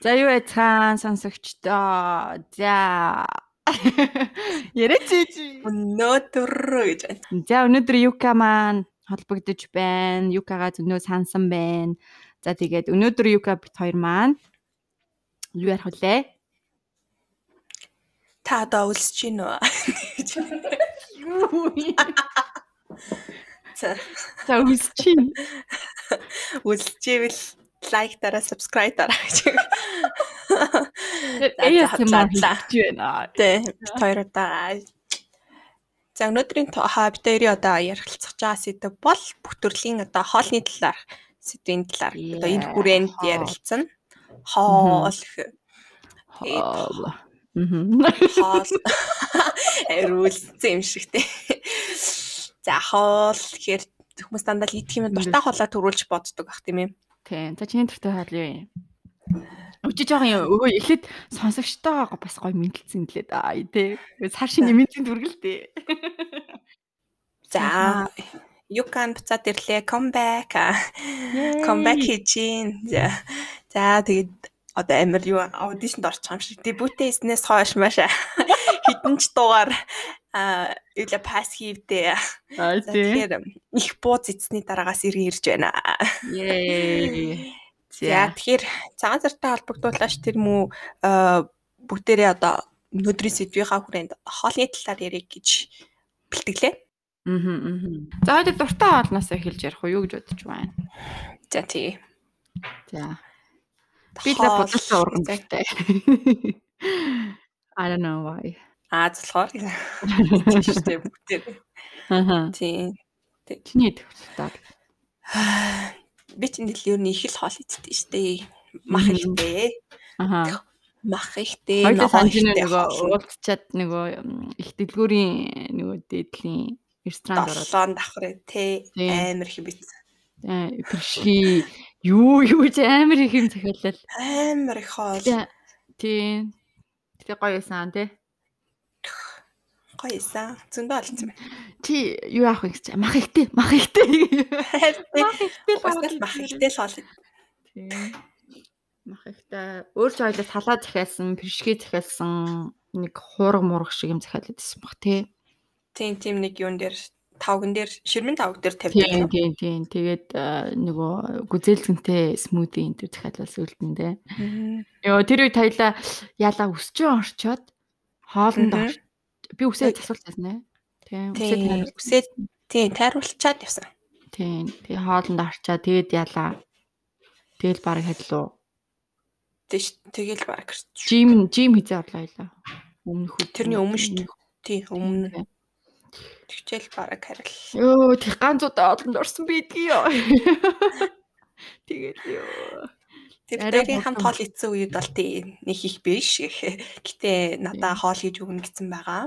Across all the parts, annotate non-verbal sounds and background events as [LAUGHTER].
За юу яцхан сонсогчдоо. За. Яриач чи. Өнөөдөр гэж байна. За өнөөдөр Юка маань холбогдож байна. Юкагаа зөнөө сансан байна. За тэгээд өнөөдөр Юка бит хоёр маань юу ярих вүлээ? Та одоо үлсэж гин үү? [LAUGHS] Юу? За За үлсэж чинь. үлсчихвэл лайк дараа subscribe дараа гэж. ASMR хийж байна. Тэ бит хоёр удаа. За өнөөдрийн хаб дээр одоо ярилцах байгаа сэдв бол бүх төрлийн одоо хоолны талаар сэдвийн талаар одоо энэ хүрээнд ярилцсан. Хоол Хоол. хоол [LAUGHS] эрүүлсэн юм шигтэй. За хоол гэхээр хүмүүс дандаа л идэх юм дуртай хоолоо төрүүлж боддог бах тийм юм. Тийм. За чиний хоол юу юм? Өчиж байгаа юм. Өө эхлээд сонсогчтойгоо бас гоё мэдлэлцэн лээ да. Тий. Цар шинэ мэдлийн дүргэлтэй. За Юкан буцаад ирлээ. Come back. Come back хийж гин. За. За тэгээд одоо амир юу аудишнд орчих юм шиг. Дебютээ хийснээс хойш маш [LAUGHS] хитэн ч дугаар а юула пас хийвдээ. Аа тэгэхээр их бууз эцсний дараагаас иргэн ирж байна. За тэгэхээр цагаан сартай холбогдуулаач тэр мүү бүгдээрээ одоо өнөөдрийн сэдвийнхаа хүрээнд хоолны талаар ярих гэж бэлтгэлээ. Мгм. За хоёул дуртай хоолноос эхэлж ярих уу юу гэж бодож байна. За тий. За. Би л За, загтай. I don't know why. Аа зулхоор. Тийштэй бүгдээ. Аха. Тий. Чиний дуртай. Би ч энэ л ер нь их л хоол иддэг штэ. Мах ихтэй. Аха. Мах ихтэй. Хоёул ихтэй нөгөө уулзчаад нөгөө их дэлгүүрийн нөгөө дээдлийн ресторанд ороод долоон давхраа те Тий. амар хибэц. тэрши юу юу ч амар их юм захиалал. Амар их хоол. Тийм. Тэгээ гоё байсан тий. Гоё исэн. Зөндөө олцсон байна. Чи юу авах вэ гэж мах ихтэй мах ихтэй. Мах ихтэй л мах ихтэй л хоол. Тийм. Мах ихтэй. Өөр ч хоёлаа талаа захиалсан, пиршгэ захиалсан, нэг хуурга мурга шиг юм захиалаад байсан баг тий. Тийм тийм нэг юун дээр тавган дээр ширмэн тавг дээр Тийм тавьдаг. тийм тийм. Тэгээд а, нөгөө гүзээлцэнтэй смузи энэ төр захиалал үлдэндээ. Йоо тэр үед хоёлаа яалаа өсчөө орчоод хоолнд Мгм. Би үсээ байсан ээ. Тийм. Үсээ үсээ тийм тайруулчаад явсан. Тийм. Тэгээ хоолнд орчоо тэгээд яалаа. Тэгэл баг хадлуу. Тийш тэгэл баг. Жим жим хийзээ орлоо ойлаа. Өмнөх үед. Тэрний өмнө шүү дээ. Тийм өмнө тэгчээл баг харил. Йоо тэг ганцудаа олонд орсон бидгий ёо. [LAUGHS] Тэгээд ёо. Тэр дээрийн хамт хоол идсэн үед бол тийм нэг их биш. [LAUGHS] Гэтэ надаа хоол хийж өгнө гэсэн байгаа.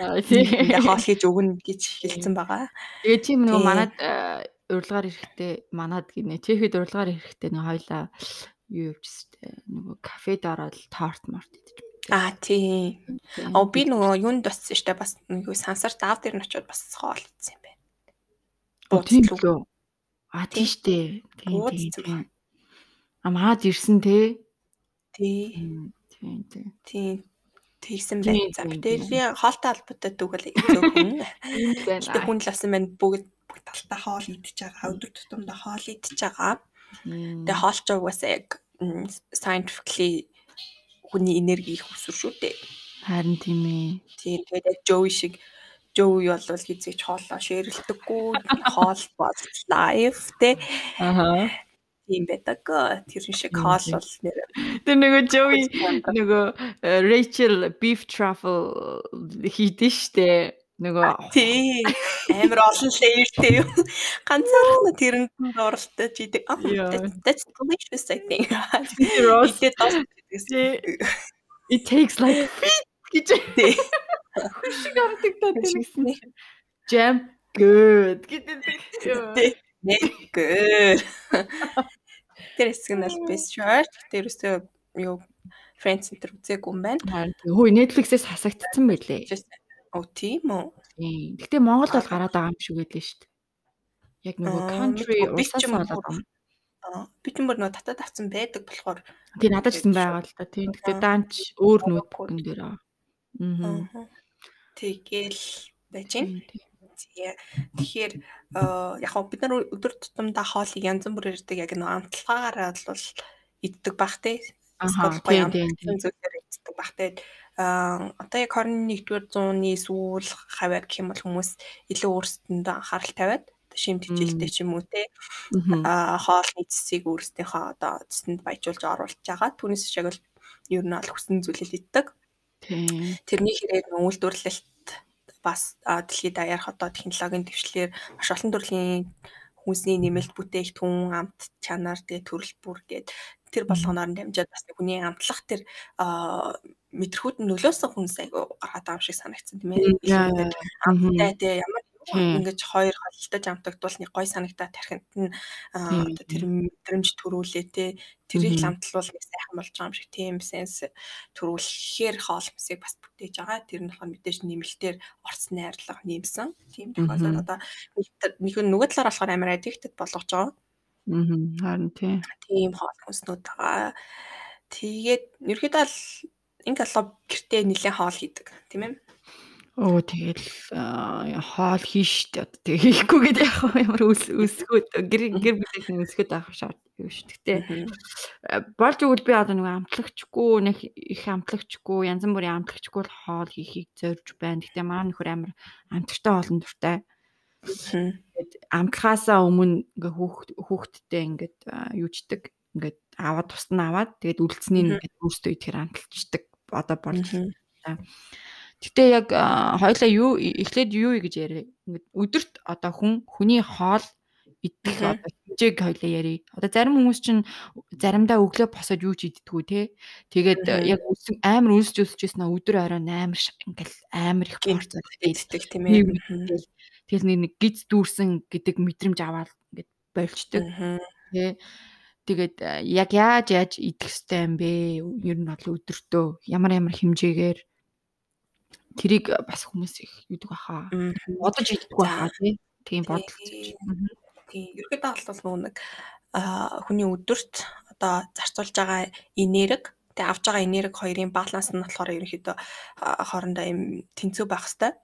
Аа, [LAUGHS] тий. хоол [LAUGHS] хийж өгнө гэж хэлсэн байгаа. Тэгээ чи нөгөө Тий. манад э, урилгаар ирэхдээ манад гинэ. Чехэд урилгаар ирэхдээ нэг хоёлаа юу явжсэн тэ нөгөө кафед ороод торт март идэж. Аа тийм. Оо би нөгөө юунд бассан штэ бас нэг сансар даав дээр нь очиод бас хоол идсэн юм байна. тийм Бууцлуу. лөө. А Тийм. тийштэй. Тийм тийм. Амаад ирсэн те. Тий. Тийм тийм. Тийм. Тэгсэн [LAUGHS] байна. За тийм, тэрийн хоолтой холбоотой дүгэл зөв хүн. Тийм Гэтэ хүн л асан байна бүгд бүгд талтаа хоол идчихэж байгаа. Өдөр тутамдаа хоол идчихэж байгаа. Тэгээ хоолч угаасаа яг scientifically хүний энерги их өсвөр шүү дээ. Харин тийм ээ. Тийм тэгээд яг Joey шиг Joey бол хизээч хоолоо шеэрлдэггүй хоол бол live тэ Аха. Тийм байдаг. Тэр шиг Тийм, тийм. бол нэр Тэр нөгөө Joey нөгөө э, Rachel beef truffle хийдэж штэ. Нөгөө тийм амар олон layerтэй юм. Ганцаархан тэрэнд нь оролтож идэг. That's- delicious I think. Дуусчихсан. it takes like feet гэж Тий. шиг амтагдаад байсан. Jam good гэдэг. Нэг. Тэр хэсэг нь бол best short. Тэр өсөө юу Friends Center үзээгүй юм байна. Хөөе Netflix-ээс хасагдсан байлээ. Оо тийм үү? Тийм. Гэтэ Монголд бол гараад байгаа юм шиг байлээ шүү дээ. Яг нөгөө country мэдгүй, би ч юм болоод нар нөө татаад авсан байдаг болохоор тий надад ч гэсэн байгаа л та тий. Гэтэ даанч өөр ноутбукн дээр аа. Аа. Тэгэл байж гин. Тэгэхээр яг хөө бид нар өдөр тутамдаа хоолыг янз бүрээр ирдэг яг нэг амтлагаараа бол иддэг бах те. Эсвэл гоё амтлагын зүйлээр иддэг бах те. Аа одоо яг 21-р зууны сүүл хаваар гэх юм бол хүмүүс илүү өөрсдөндөө анхаарал тавиад шим тижилтэй ч юм уу те аа хоолны цэсийг өөрсдийнхөө одоо цэсэнд баяжуулж оруулж байгаа. Түүнээс шиг бол ер нь аль хүссэн зүйлэл иддэг. Тэрний хэрээр үйлдвэрлэлт бас дэлхийд даяарх одоо технологийн төвчлэр маш олон төрлийн хүнсний нэмэлт бүтээгдэхүүн, амт чанар, тэгээ төрөл бүр гээд тэр болгоноор нь дамжаад бас хүний амтлах тэр мэдрэхүйд нөлөөсөн хүнс айгу гаргаад байгаа юм шиг санагдсан тийм ээ. Амттай тэгээ ямар Ингэж хоёр холилдож амтагдвал нэг гой санагдаа тархинд нь одоо тэр мэдрэмж төрүүлээ те тэрийг ламтлуул нэг сайхан болж байгаа юм шиг тийм сенс төрүүлэхээр хоол хүнсийг бас бүтээж байгаа. Тэр нь болохоор мэдээж нэмэлтээр орц найрлага нэмсэн. Тийм тохиолдолд одоо нэг нөгөө талаар болохоор амар addicted болгож байгаа. Аа харин тийм. Тийм хоол хүнснүүд байгаа. Тэгээд ерөөдөө л ингээ алга гэртээ нэлээд хоол хийдэг тийм ээ. Өө тэгэл хоол одоо тэг хийхгүй гэдэг яг ямар өсгөөд гэр гэр бүлийн өсгөөд авах шаард юу ш. Гэтэ болж өгвөл би одоо нэг амтлагчгүй нэг их амтлагчгүй янз бүрийн амтлагчгүй хоол хийхийг зорж байна. Гэтэ маань нөхөр амар амтлагтай хоолн дуртай. Тэгээд амтлагаасаа өмнө ингээ хүүхд хүүхдтэй ингээд юучдаг ингээд аваад тусна аваад тэгээд үлдсэнийг ингээд өөртөө идэхэр амталчдаг одоо болж байна. Гэтэ яг хоёлаа юу эхлээд юу гэж яриа. Ингээд өдөрт одоо хүн хүний хоол идэх одоо хэмжээг хоёлаа ярий. Одоо зарим хүмүүс чинь заримдаа өглөө босоод юу ч иддэггүй те. Тэгээд яг өсөн амар өсч өсчээснэ өдөр оройн амар ингээл амар их порц иддэг тийм ээ. Тэгэл нэг гиз дүүрсэн гэдэг мэдрэмж аваад ингээд болчдөг. Тэ. Тэгээд яг яаж яаж идэх хэвтэй юм бэ? Ер нь бол өдөртөө ямар ямар хэмжээгээр тэрийг бас хүмүүс их юудаг баха. Бодож баха тий. Тийм бодол. Тийм. Ерөнхийдөө бол нэг хүний өдөрт одоо зарцуулж байгаа энерги тэгээ авж байгаа энерги хоёрын баланс нь болохоор ерөнхийдөө хоорондоо юм тэнцүү байх хэвээр.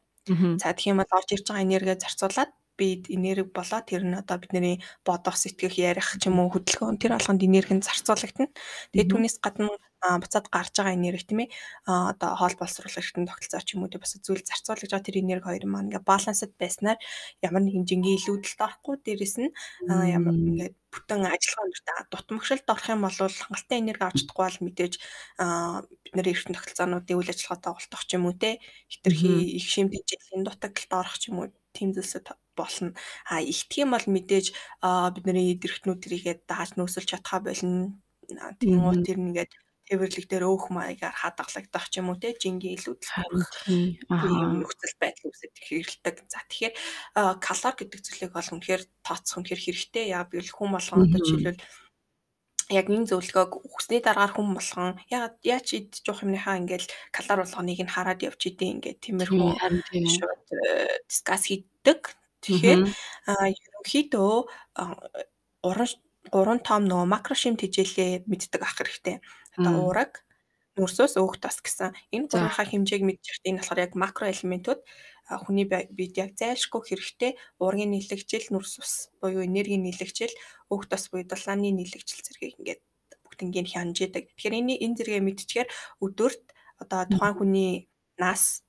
За тэгэх юм бол орж ирж байгаа энерги зарцуулаад бид энерги болоо. Тэр нь одоо бидний бодох сэтгэх ярих ч юм уу хөдөлгөөн тэр алганд энерги нь зарцуулагдана. Тэгээ түүнээс гадна буцаад гарч байгаа энерги тийм ээ. Одоо хоол боловсруулалтын тогтолцоо ч юм уу бас зүйл зарцуулж байгаа. Тэр энерги хоёр маань ингээ балансд байснаар ямар нэгэн жингийн илүүдэлт орохгүй дээрэс нь ямар ингээ бүтэн ажиллагаа өнөртэй дутмагшилд орох юм бол хангалттай энерги авч чадахгүй бол мэдээж бид нэр эртэн тогтолцоонуудын үйл ажиллагаатай голтох ч юм уу те хитрхи их шим тэжээлийн дутагдлалд орох ч юм уу тийм зүйлсэд болно. А ихтгэх юм бол мэдээж бидний идэрхтнүүд тэрийгээ дааж нөөсөлж чадхаа болно. Уу тэр нэгээд тээвэрлэг дээр өөх маягаар хадгалагдах ч юм уу те жингийн илүүдэл хүрэх ийм нөхцөл байдал үүсэж хэрэлдэг. За тэгэхээр калори гэдэг зүйлийг бол үнэхээр тооцох үнэхээр хэрэгтэй. Яг би хүн болгон одоо жишээлбэл яг энэ зөвлөгөөг өгсний дараагаар хүн болгон яа яач идж жоох юмныхаа ингээл калори болгоныг нь хараад явж идэв ингээд тиймэрхүү дискас хийдэг. Тэгэхээр ерөнхийдөө 3 3 том нөгөө макро шим тэжээлээ мэддэг ах хэрэгтэй. Одоо уураг, нүрсөөс өөх тос гэсэн энэ гурвынхаа хэмжээг мэдчихвэ. Энэ болохоор яг макро элементүүд хүний бид яг зайлшгүй хэрэгтэй уургийн нийлэгжил, нүрс ус буюу энергийн нийлэгжил, өөх тос буюу дулааны нийлэгжил зэргийг ингээд бүгднийг хянжидаг. Тэгэхээр энэ энэ зэрэгээ мэдчихээр өдөрт одоо тухайн хүний нас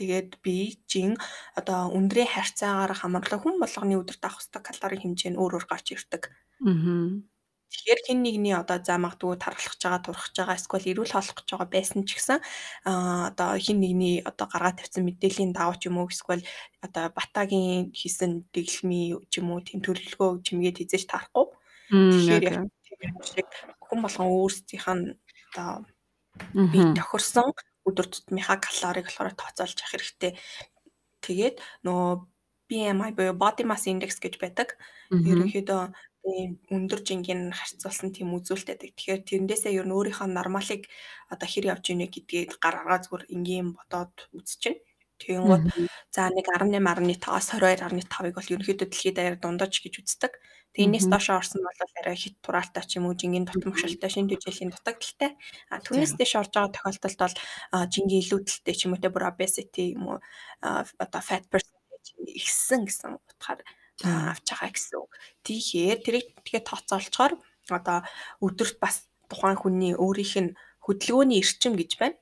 тэгээд бие, жин одоо өндрийн харьцаагаар хамаарлаа хүн болгоны өдөрт авах хэвээр калорийн хэмжээ нь өөр өөр гарч ирдэг. Аа. Тэгэхээр хэн нэгний одоо за магадгүй тархалж байгаа, турхаж байгаа, эсвэл эрүүл хооллох гэж байгаа байсан ч гэсэн аа одоо хэн нэгний одоо гаргаад тавьсан мэдээллийн дагуу ч юм уу эсвэл одоо батагийн хийсэн дэглэмийн ч юм уу тэм төлөвлөгөө чимгээд хизээж тарахгүй. Тэгэхээр тийм хүн болгон өөрсдийнх нь одоо бие тохирсон өдөр тутмынхаа калорийг болохоор тооцоолж явах хэрэгтэй. Тэгээд нөгөө BMI буюу body mass index гэж байдаг. Ерөнхийдөө ийм өндөр жингийн харьцуулсан тийм үзүүлэлт байдаг. Тэгэхээр тэрнээсээ ер нь өөрийнхөө нормалыг одоо хэр явж ийнэ гэдгийг гар аргаа зүгээр энгийн бодоод үзчихнэ. Тэгэнгүүт за нэг 18.5-аас 22.5-ыг бол ерөнхийдөө дэлхийд даяар дундаж гэж үздэг. Тэгээ энэс доошоо орсон бол арай хит тураалтай ч юм уу жингийн дутмагшилтай шинэ төжилийн дутагдaltaй. А түүнээс дэш орж байгаа тохиолдолд бол жингийн илүүдэлтэй ч юм уу те бүр obesity юм уу одоо fat percentage ихсэн гэсэн утгаар авч байгаа гэсэн. Тэгэхээр тэрийг тэгээ тооцоолцохоор одоо өдөрт бас тухайн хүний өөрийнх нь хөдөлгөөний эрчим гэж байна.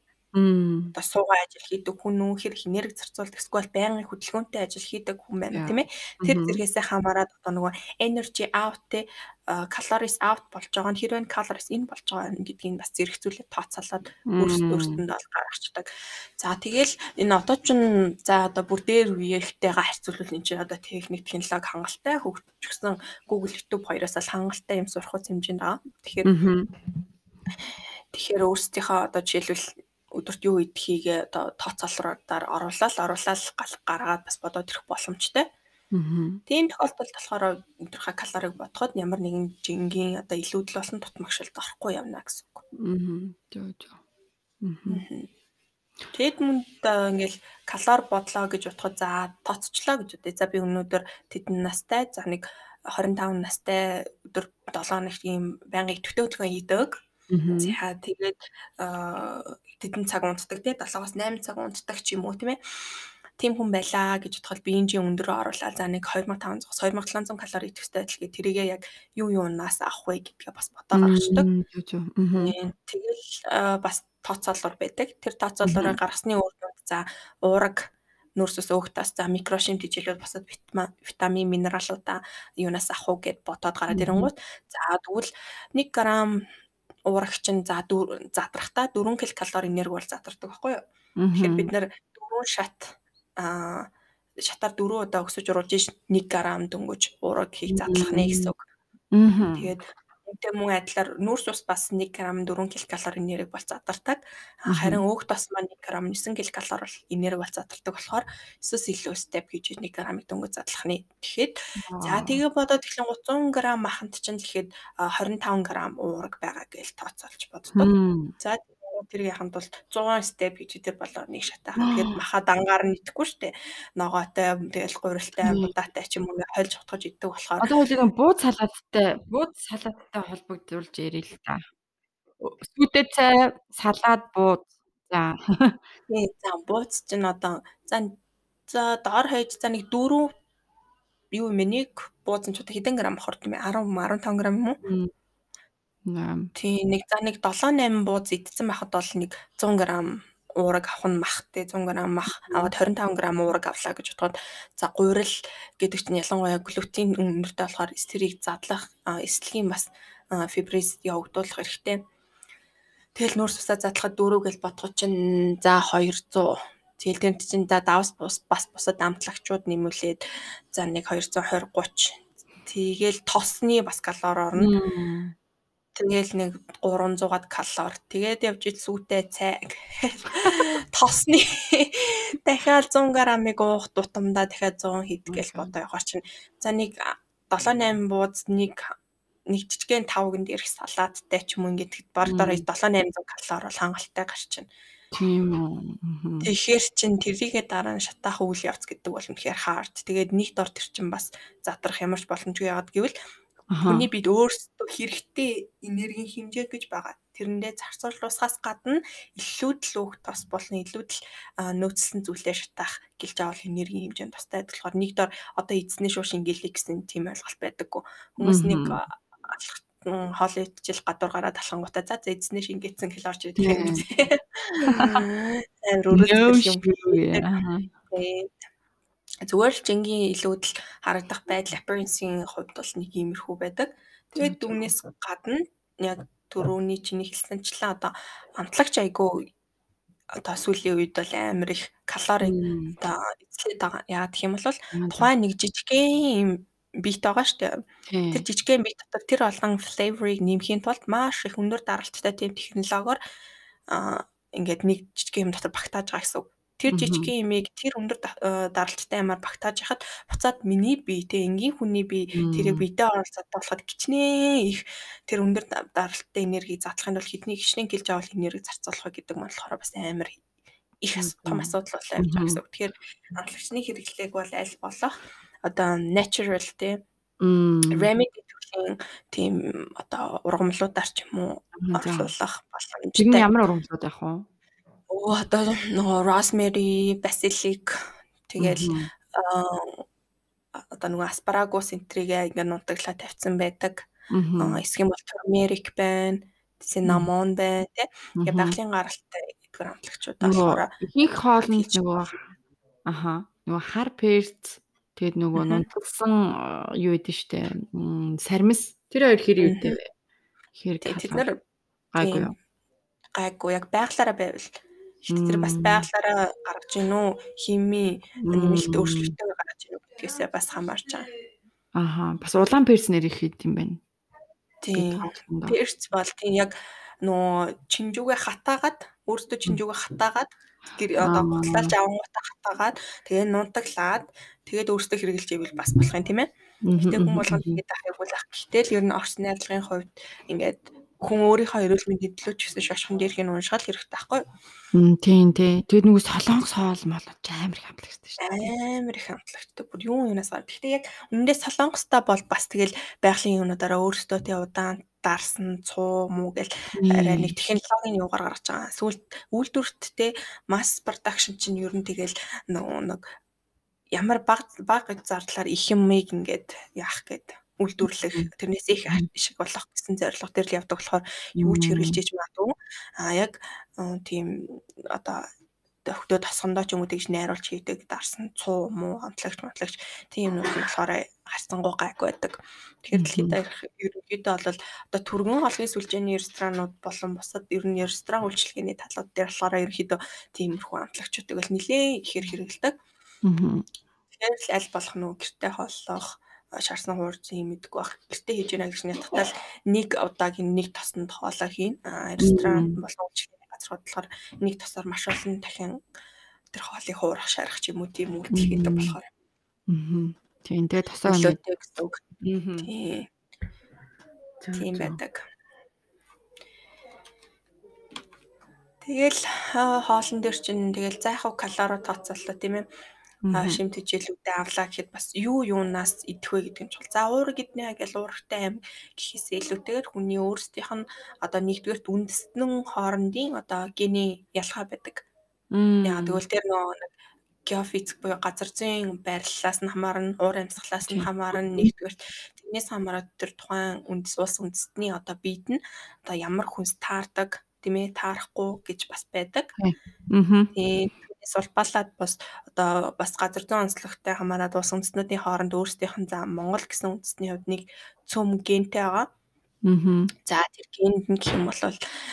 Одоо суугаа ажил хийдэг хүн үү, хэр энерги зарцуулдаг, эсвэл байнгын хөдөлгөөнтэй ажил хийдэг хүн байна тийм ээ. Тэр зэрэгсээ хамаарат одоо нөгөө energy out те calories out болж байгаа нь хэрвээ calories in болж байгаа гэдгийг бас зэрэгцүүлээд тооцоолоод өөрсдөнд бол гаргацдаг. За тэгэл энэ одоо ч за одоо бүр дээр үеийнхтэйгээ харьцуулбал энэ чинь одоо техник технологи хангалттай хөгжсөн Google YouTube хоёроос л хангалттай юм сурах хэмжээнд байгаа. Тэгэхээр Тэгэхээр өөрсдийнхөө одоо жишээлбэл өдөрт юу идэхийгээ одоо тооцоололоор оруулаад оруулаад гаргаад бас бодоод ирэх боломжтой. Тийм тохиолдолд болохоор өдрийнхаа калорийг бодоход ямар нэгэн жингийн одоо илүүдэл болсон тутмагшилд орохгүй явна гэсэн үг. Аа. Жоо жоо. Аа. Тэгэд мөнд ингээл калори бодлоо гэж бодоход за тооцчлоо гэж үтэй. За би өнөөдөр тэдэн настай за нэг 25 настай өдөр 7 хоног ийм байнгын төтөөлгөө хийдэг. За тэгээд тэдэн цаг унтдаг тий 7-оос 8 цаг унтдаг ч юм уу тийм ээ. Тим хүн байлаа гэж бодоход биеийн өндөрөө оруулаад за нэг 2500-аас 2700 калори идэхтэй адилгээ тэрийгээ яг юу юунаас авах вэ гэдгээ бас бодоо гаргацдаг. Тэгэл бас тооцоолол байдаг. Тэр тооцоололоо гаргасны үр за уураг нөөцөөс өөхтас за микрошим тэжээлүүд босод витамин минералуудаа юунаас авах уу гэд бодоод гараад ирэнгүүт. За тэгвэл 1 грамм уурагч нь за задрахтаа 4 ккал энерги бол задардаг байхгүй юу. Тэгэхээр бид нэр 4 шат аа шатаар 4 удаа өсөж уруулж 1 г дөнгөж уураг хийх задлах нэ гэсэн үг. Тэгээд Үнтэй мөн адилаар нүүрс ус бас 1 г 4 ккал энерги бол задардаг. Харин өөх тос маань 1 г 9 ккал энерги бол задардаг болохоор эсвэл илүү степ хийж 1 г-ыг дөнгөж задлах нэ. Тэгэхэд за тэгээ бодоод эхлэн 300 г маханд чинь тэгэхэд 25 г уураг байгаа гэж тооцоолж боддог. За тэр яханд бол 100 степ гэж тэр болоо нэг шатаа. Тэгэхээр маха дангаар нь идэхгүй штэ. Ногоотой тэгэл гурилтай будаатай ч юм уу хольж утгаж иддэг болохоор. Одоо үл бууд салааттай бууд салааттай холбогдуулж ярил л та. Сүйтэй цай, салаад бууд. За. Тий, за бууд чинь одоо за за доор хаяж за нэг дөрөв юу нэг бууз нь ч одоо хэдэн грамм хорт юм бэ? 10 15 грамм юм уу? Тий, нэг за нэг 7, 8 бууз идсэн байхад бол нэг 100 г уураг авах нь мах те 100 г мах аваад 25 г уураг авлаа гэж бодоход за гурил гэдэг чинь ялангуяа глютен өнөртэй болохоор эстерийг задлах эслэгийн бас фибриз явагдуулах хэрэгтэй. Тэгэл нүүрс усаа задлахад дөрөв гэж бодоход чинь за 200 Тэгэл тэр чинь за давс бус бас бусад амтлагчууд нэмүүлээд за нэг 220 30 Тэгэл тосны бас калори орно. Тэгээл нэг 300-аад калори. Тэгээд явж ил сүйтэй цай. [LAUGHS] Тосны дахиад 100 г-ыг уух тутамдаа дахиад 100 хийдгээл бодоо явах чинь. За нэг 7 8 бууз нэг нэг жижигэн 5 гэн дээрх салааттай ч юм ингээд бор дор 7 800 калори бол хангалттай гарчин. Тийм үү. Тэгэхээр чин тэрийгээ дараа нь шатаах үйл явц гэдэг бол үнэхээр хаард. Тэгээд нэг дор тэр чин бас задрах ямарч боломжгүй яагаад гэвэл Хүний бид өөрсдөө хэрэгтэй энергийн хэмжээ гэж байгаа. Тэрэндээ зарцуулуусаас гадна илүүдл өөх тос болон илүүдл нөөцлөн зүйлээ шатаах гэлж авал энергийн хэмжээнд тустай болохоор нэг дор одоо эзний шууш ингээл гэсэн тийм ойлголт байдаггүй. Хүмүүс нэг хоол идчихэл гадуур гараад алхангуудаа за за эзнээ шингээсэн хэл орж ирдэг юм. [LAUGHS] Амар өрөөсгөл юм. Зүгээр л жингийн илүүдэл харагдах байдал appearance-ийн хувьд бол нэг иймэрхүү байдаг. Тэгээд түүнээс гадна яг төрөүний чиний хэлсэнчлэн одоо амтлагч айгүй одоо сүүлийн үед бол амар их калори одоо эзлээд байгаа. Яагаад гэх юм бол тухайн нэг жижигхэн бит байгаа шүү дээ. Тэр жижигхэн бит дотор тэр олон flavor-ыг нэмхийн тулд маш их өндөр даралттай тийм технологиор а ингээд нэг жижигхэн юм дотор багтааж байгаа гэсэн үг тэр жижигхэн имийг тэр өндөр э, даралттай юмар багтааж яхад буцаад миний бие те энгийн хүний бие тэрийг биедээ оролцоод болоход гिचнээ их. Тэр өндөр даралттай энерги задлахын тулд хэдний гिचнээ гэлж авал энерги зарцуулах гэдэг маань болохоор бас амар их том асуудал болоо явж байгаа гэсэн үг. Тэгэхээр амтлагчны хэрэглээг бол аль болох? Одоо natural тий remedy төрлийн тийм одоо ургамлуудаар ч юм уу орлуулах боломжтой. Тэр нь ямар ургамлууд байх вэ? Оо одоо нөгөө rosemary, basilic тэгэл одоо нөгөө аспарагус энтрийг ингээ нутаглаа тавьсан байдаг. Эсэх юм бол turmeric байна, cinnamon байна тий. Тэгээ байгалийн гаралтай эдгээр амтлагчууд болохоор ихэнх хоолнд нөгөө аха нөгөө хар перц тэгээд нөгөө нунтгсан юу гэдэг штэ сармис. Тэр хоёр хэр юутэй вэ? Хэр тэд нар гайгүй? Гайгүй яг байглаараа байвал тэр бас байглаараа гаргаж гин үү хими нэмэлт өөрчлөлтөө гаргаж гин үү гэдгээсээ бас хамаарч байгаа. Аха бас улаан перс нэр их хэд юм байна. Тийм. Перц бол тийм яг нөө чинжүүгээ хатаагаад өөртөө чинжүүгээ хатаагаад гэр одоо гутлaalж авангуудаа хатаагаад тэгээ нунтаглаад тэгээд өөртөө хэрэгжилж ивэл бас болох юм тийм ээ. Гэтэ хүн болгонд ингэж ахыг бол ах. Гэтэл ер нь орц найрлагын хувьд ингээд хүн өөрийнхөө эрүүл мэндийн төлөө ч гэсэн шашхан дээрхийг уншгал хэрэгтэй байхгүй юу? Тийм тий. Тэгээд нөгөө солонгос хоол мол амар их хамтлагчтай шүү дээ. Амар их хамтлагчтай. Бүр юу юунаас гар. Гэхдээ яг үнэндээ солонгостой бол бас тэгэл байгалийн юунуудаараа өөрсдөө тий удаан дарсан цуу муу гэл арай нэг технологийн юугаар гаргаж байгаа. Сүүлд үйлдвэрт те масс продакшн чинь ер нь тэгэл нөгөө нэг ямар баг баг зардлаар их юмыг ингээд яах гээд үйлдвэрлэх тэрнээс их шиг болох гэсэн зорилго төр л явдаг болохоор юу ч хэрэгжилж иж магадгүй. А яг тийм одоо хөтөө тосгондоо ч юм уу тэгж найруулж хийдэг дарсан цуу муу амтлагч матлагч тийм юмнууд нь болохоор харцангуй гайг байдаг. Тэгэхээр дэлхийд ерөнхийдөө бол одоо түргэн холгийн сүлжээний ресторанууд болон бусад ер нь ресторан үйлчилгээний талууд дээр болохоор ерөнхийдөө тиймэрхүү амтлагчуудыг бол нэлээд ихээр хэрэгэлдэг. Тэгэхээр аль болох нөгөө гэрте хооллох шаарсан хуурц юм мэдгүй баг. Гэртээ хийж яана гэж нятгтал нэг удаагийн нэг тосонд хоолоо хийн. Ресторан болон үйлчлэгийн газрууд болохоор нэг тосоор маш олон дахин тэр хоолыг хуурах шаарах ч юм уу тийм үйлдэл хийдэг болохоор. Аа. Тийм тэгээ тосоо нөлөөтэй гэсэн үг. Аа. Тийм байдаг. Тэгэл хоолн дээр чинь тэгэл зайхав калори тооцоолоо тийм ээ шимт хичээлүүдэд авлаа гэхэд бас юу юунаас идэх вэ гэдэг нь чул. За уур гэднэ гэж ууртай аим гэхээсээ илүүтэйгээр хүний өөрсдийнх нь одоо нэгдүгээрт үндэстэн хоорондын одоо гений ялгаа байдаг. Яа тэгвэл тэр нөө нэг геофизик буюу газар зүйн байрлалаас нь хамаарна, уур амьсгалаас нь хамаарна нэгдүгээрт тэрнээс хамаарат тэр тухайн үндэс улс үндэстний одоо биед нь одоо ямар хүнс таардаг тийм ээ таарахгүй гэж бас байдаг. Аа. Тэгээд сулбаалаад бас одоо бас газар зүйн онцлогтой хамаарат улс үндэстнүүдийн хооронд өөрсдийнх нь за Монгол гэсэн үндэстний хувьд нэг цөм гентэй байгаа. Аа. За тэр генд нь гэх юм бол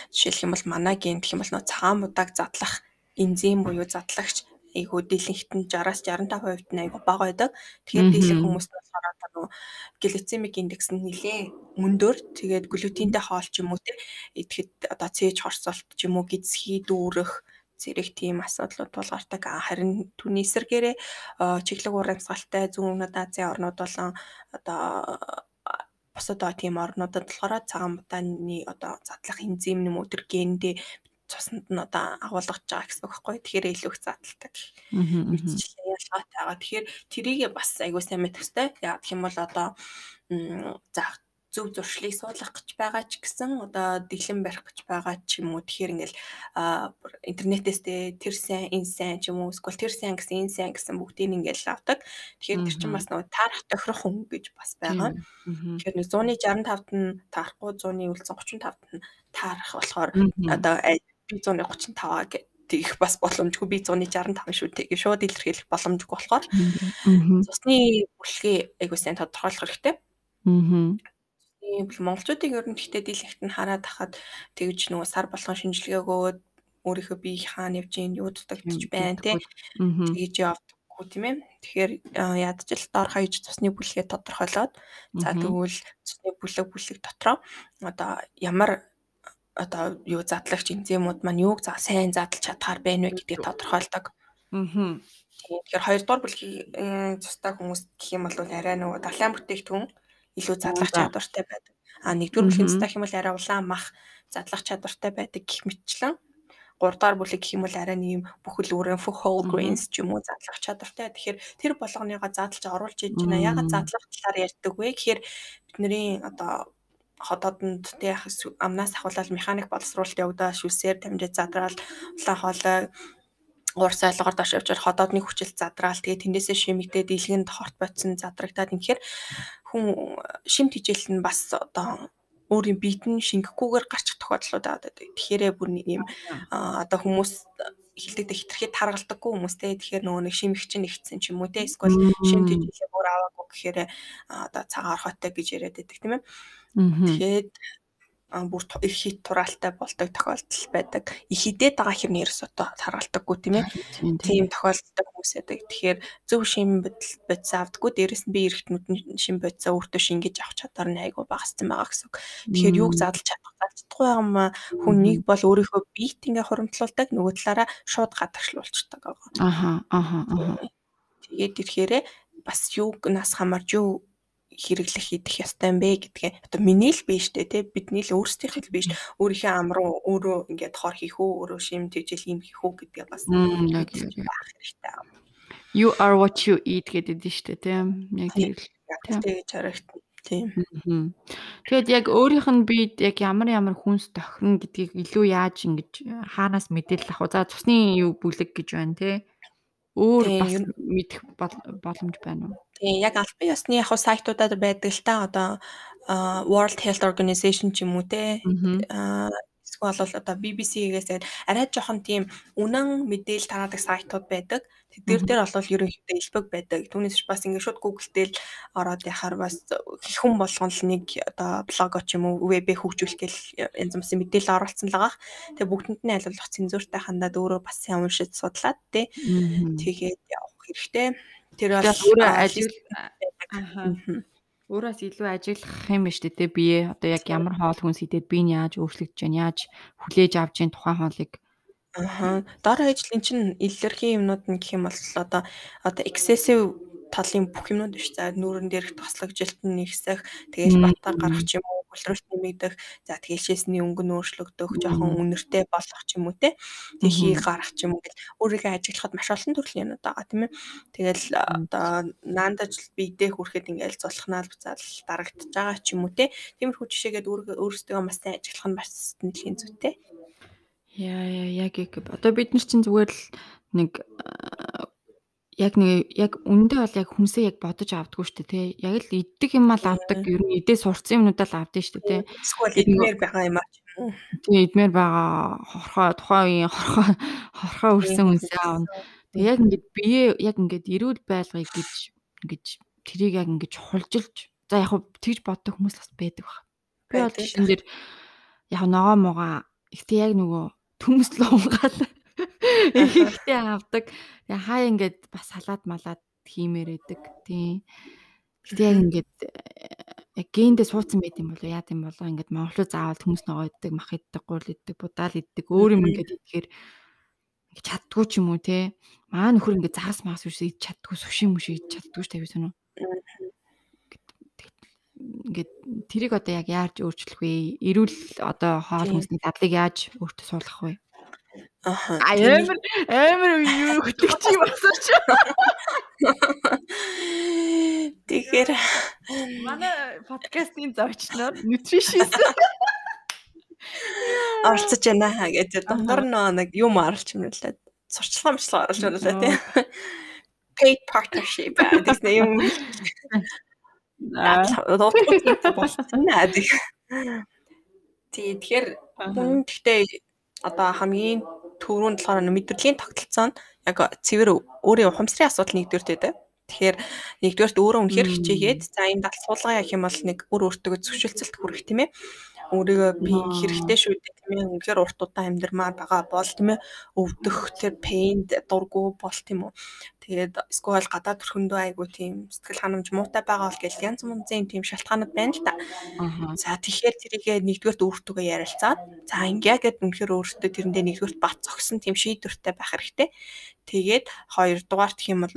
жишээлх юм бол манай ген гэх юм бол нөө цагаан будааг задлах энзим буюу задлагч айгуу дийлэнхт нь 60-аас 65% нь айгуу бага байдаг. Тэгэхээр дийлэнх хүмүүс болохоор одоо нөгөө глицемик индекс нь нэлээ мөндөр. Тэгээд глютентэй хоол ч юм уу те идэхэд одоо цээж хорсолт ч юм уу гизхий дүүрэх зэрэг тийм асуудлууд тулгардаг. Харин түүний эсрэгээрээ чиглэг уур амьсгалтай зүүн өмнөд Азийн орнууд болон одоо бусад тийм орнуудад болохоор цагаан будааны одоо задлах энзим уу тэр гендээ цуснд нь одоо агуулгаж байгаа гэсэн үг байхгүй. Тэгэхээр илүү их задлагддаг. Мэдчихлээ ялгаатай байгаа. Тэгэхээр тэрийг бас айгуу сайн мэдэх хэрэгтэй. Яг гэх юм бол одоо за зөв зуршлыг суулгах гэж байгаа ч гэсэн одоо дэглэм барих гэж байгаа ч юм уу. Тэгэхээр ингээл интернетээс тэр сайн энэ сайн ч юм уу эсвэл тэр сайн гэсэн энэ сайн гэсэн бүгдийг ингээл авдаг. Тэгэхээр тэр чинь бас нөгөө таарах тохирох хүн гэж бас байгаа. Тэгэхээр 165-т нь таарахгүй 100-ы үлдсэн 35-т нь таарах болохоор одоо би 135-аа гэх тэгэх бас боломжгүй би 165 шүү тэгээ шууд илэрхийлэх боломжгүй болохоор цусны бүлгээ айгуу сайн тодорхойлох хэрэгтэй. Аа Тийм монголчуудыг ер нь гэхдээ дийлэнхт нь хараад тахад тэгж нөгөө сар болгон шинжилгээ өгөөд өөрийнхөө бие хаана явж гин юу дутагдчих байна те тэгж явдаггүй тийм ээ. Тэгэхээр ядч л доор хаяж цусны бүлгээ тодорхойлоод за тэгвэл цусны бүлэг бүлэг дотроо одоо ямар одоо юу задлагч энзимүүд маань юуг за сайн задлж чадхаар байна вэ гэдгийг тодорхойлдог. Аа. Тэгэхээр хоёрдугаар бүлгийн цустай хүмүүс гэх юм бол арай нөгөө далайн бүтээгдэхүүн илүү задлах чадвартай байдаг. А нэгдүгээр бүлгийн цэцтэй гэх юм бол арай улаан мах задлах чадвартай байдаг гэх мэтчлэн. 3 дахь бүлэг гэх юм бол арай нэг бүхэл бүрэн whole grains ч юм уу задлах чадвартай. Тэгэхээр тэр болгоныгоо задлж оруулж иж байна. Ягаад задлах талаар ярьдаг вэ? Гэхээр бидний одоо хотоодонд тэг амнаас ахуулаад механик боловсруулалт явагдаа шүсээр дамжиж задраал улаан хоолой уурс айлгаар доош явж ходоодны хүчил задраал тэгээ тэндээсээ шимэгдээд илгэнд хорт бодсон задрагдаад инхээр хүн шим тижэл нь бас одоо өөрийн биед нь шингэхгүйгээр гарчих тохиолдлууд байгаа. Тэгэхээр бүр нэг юм одоо хүмүүс хилдэгдэх хитрхи таргалдаггүй хүмүүстэй тэгэхээр нөгөө нэг шимх чинь нэгтсэн ч юм уу те эсвэл шим тижлээ бүр аваагүй гэхээр одоо цагаан орхотой гэж яриад байдаг тийм ээ. Тэгээд бүр их хит тураалтай болдог тохиолдол байдаг. Их хідээд байгаа хэрнээ ерөөс одоо таргалтаггүй тийм ээ. Тийм тохиолдолтой хүмүүс байдаг. Тэгэхээр зөв шим бодис авдаггүй. Дээрэс нь би эргэтнүүд нь шим бодисаа өөртөө шингээж авах чадвар нь айгүй багассан байгаа гэсэн үг. Тэгэхээр юуг задлж чадах чадахгүй юм аа хүн нэг бол өөрийнхөө биет ингээ хуримтлуулдаг нөгөө талаараа шууд гадагшлуулцдаг байгаа. Аха аха аха. Тэгээд ирэхээр бас юуг нас хамаарч юу хэрэглэх идэх ёстой юм бэ гэдгээ одоо миний л биш дээ тий бидний л өөрсдийнх л биш өөрийнхөө ам руу өөрөө ингээд хор хийх үү өөрөө шим тэгжэл юм хийх үү гэдгээ бас хэрэгтэй. You are what you eat гэдэг нь шүү дээ тийм яг тэр тэгж харагдана. Тийм. Тэгээд яг өөрийнх нь бид яг ямар ямар хүнс тохирно гэдгийг илүү яаж ингэж хаанаас мэдээлэл авах вэ? За цусны юу бүлэг гэж байна тий өөр бас мэдэх боломж байна уу? Тийм яг албан ёсны яг сайтуудад байдаг л та одоо World Health Organization ч юм уу те эсвэл бол одоо BBC-гээс арай жоохон тийм үнэн мэдээлэл тараадаг сайтууд байдаг. Тэдгээр дээр бол ерөнхийдөө илбэг байдаг. Түүнээс бас ингээд шууд Google дээр ороод яхаар бас хүн болгон л нэг одоо блог ч юм уу вебээ хөгжүүлэх гээл янз бүрийн мэдээлэл оруулсан л байгаа. Тэгээ бүгдэнд нь аль болох цензуртай хандаад өөрөө бас сайн уншиж судлаад тий. Тэгээд явах хэрэгтэй. Тэр бол өөрөө ажил өөрөөс илүү ажиглах юм ба штэ тэ бие одоо яг ямар хоол хүнс идээд би нь яаж өөрчлөгдөж байна яаж хүлээж авч जैन тухайн хоолыг? Аа. Дор хаяжлын чинь илэрхий юмнууд нь гэх юм бол одоо одоо excessive талын бүх юмнууд биш. За нүүрэн дээрх тослогжилт нь нэгсэх, тэгээл бата гарах ч юм уу, хөлрөлт нэмэгдэх, за тэгээл шээсний өнгө нь өөрчлөгдөх, жоохон үнэртэй болох ч юм уу те. Тэг хий гарах ч юм уу гэл өөрийгөө ажиглахад маш олон төрлийн юмнууд байгаа тийм ээ. Тэгэл одоо наандаж бидээ хүрэхэд ингээл зулхнаал буцаал дарагдж байгаа ч юм уу те. Тиймэрхүү жишээгээд өөрөөсөө маш сайн ажиглах нь бас нэлийн зүйтэй. Яа яа яг яг одоо бид нар чинь зүгээр л нэг яг нэг яг үндэ бол яг хүнсээ яг бодож авдаггүй шүү дээ тий. Яг л иддэг юм аа авдаг. Ер нь идээ сурцсан юмнуудаа л авдсан шүү дээ тий. Эсвэл идмээр байгаа юм аа. Тий идмээр байгаа хорхоо тухайн үеийн хорхоо хорхоо үрсэн хүнсээ аавна. Тэг яг ингээд бие яг ингээд эрүүл байлгыг гэж ингэж тэрийг яг ингэж хулжилж за яг тэгж боддог хүмүүс бас байдаг баг. Би бол энэ дэр яг ногоо могоо ихтэй яг нөгөө төмслөө [LAUGHS] унгаал ихтэй авдаг. Тэгээ хаа ингээд бас салаад малаад хиймээр идэг. Тийм. Гэтэ яг ингээд э, яг гендээ суудсан байт юм болоо яа гэм болоо ингээд монголоо заавал хүмүүс ногоо иддэг, мах иддэг, гурил иддэг, будаал иддэг, өөр юм ингээд идэхээр ингээд чаддгүй ч юм уу те. Маа нөхөр ингээд загас маас үс идэж чаддгүй, суши мөш идэж чаддгүй ч тавьсан уу. Ингээд тэрийг одоо яг яаж өөрчлөх вэ? Эрүүл одоо хоол хүнсний дадлыг яаж өөртөө суулгах вэ? Аха. Амар амар юу хөтлөгч юм асууч. Тэгэхээр манай подкастын зочноор nutritionist оролцож байна гэж дундор нэг юм оруулж юмлаа. Сурчлага мчлага оруулж байна тийм. Paid partnership гэдэг юм. Тэгэхээр хүн гэхдээ одоо хамгийн түрүүнд болохоор мэдрэлийн тогтолцоо нь яг цэвэр өөрийн ухамсарын асуудал нэгдүгээрт байдаг. Тэгэхээр нэгдүгээрт өөрөө үнэхээр хичээгээд за энэ дал суулгаа явах юм бол нэг өөр өөртөө зөвшөлтсөлт хүрэх тийм ээ өөрийгөө би хэрэгтэй шүү дээ тийм ээ үнэхээр урт удаан амьдрмаар байгаа бол тийм ээ өвдөх тэр пейнд дургу бол тийм үү Тэгээд эсвэл гадаад төрхөндөө айгу тийм сэтгэл ханамж муутай байгаа бол гэл янз бүрийн тийм шалтгаанууд байна л та. За тэгэхээр тэрийгээ нэгдүгээрт өөртөө ярилцаад за ингээ гэд үнэхээр өөртөө тэрэндээ нэгдүгээрт бат зогсон тийм шийдвэртэй байх хэрэгтэй. Тэгээд хоёрдугаарт юм бол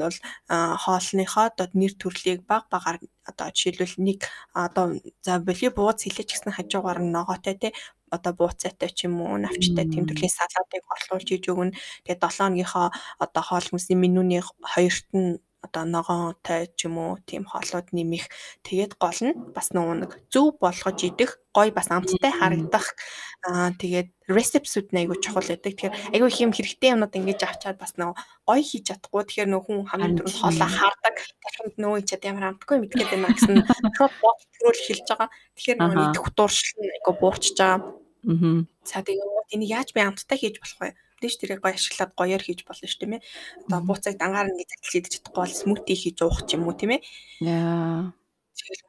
хоолныхоо одоо нэр төрлийг баг багаар одоо жишээлбэл нэг одоо за боли бууз хилээч гэсэн хажуугаар нь ногоотой те одоо бууцаатай ч юм уу навчтай тийм төрлийн салаатыг орлуулж иж өгнө. Тэгээд 7 хоногийнхоо одоо хоол хүнсний менюний хоёрт нь одоо ногоонтой ч юм уу тийм хоолууд нэмэх тэгээд гол нь бас нөгөө нэг зөв болгож идэх гой бас амттай харагдах аа тэгээд рецептсүүд нь айгүй чухал байдаг. Тэгэхээр айгүй их юм хэрэгтэй юмнууд ингэж авчаад бас нөгөө гой хийж чадахгүй. Тэгэхээр нөгөө хүн хамгийн түрүүнд хоолоо хаардаг. Дахинд нөгөө чад ямар амтгүй мэдгээд байна гэсэн [LAUGHS] шууд бот төрөл хэлж байгаа. Тэгэхээр нөгөө идэх дууршил нь айгүй буурчж байгаа. Аа. За тэгээд энийг яаж би амттай хийж болох вэ? Тэгж тэрийг гоё ашиглаад гоёор хийж болно шүү дээ. Одоо бууцыг дангаар ингэ захилж идэж чадахгүй бол смути хийж уух ч юм уу тийм ээ. Яа.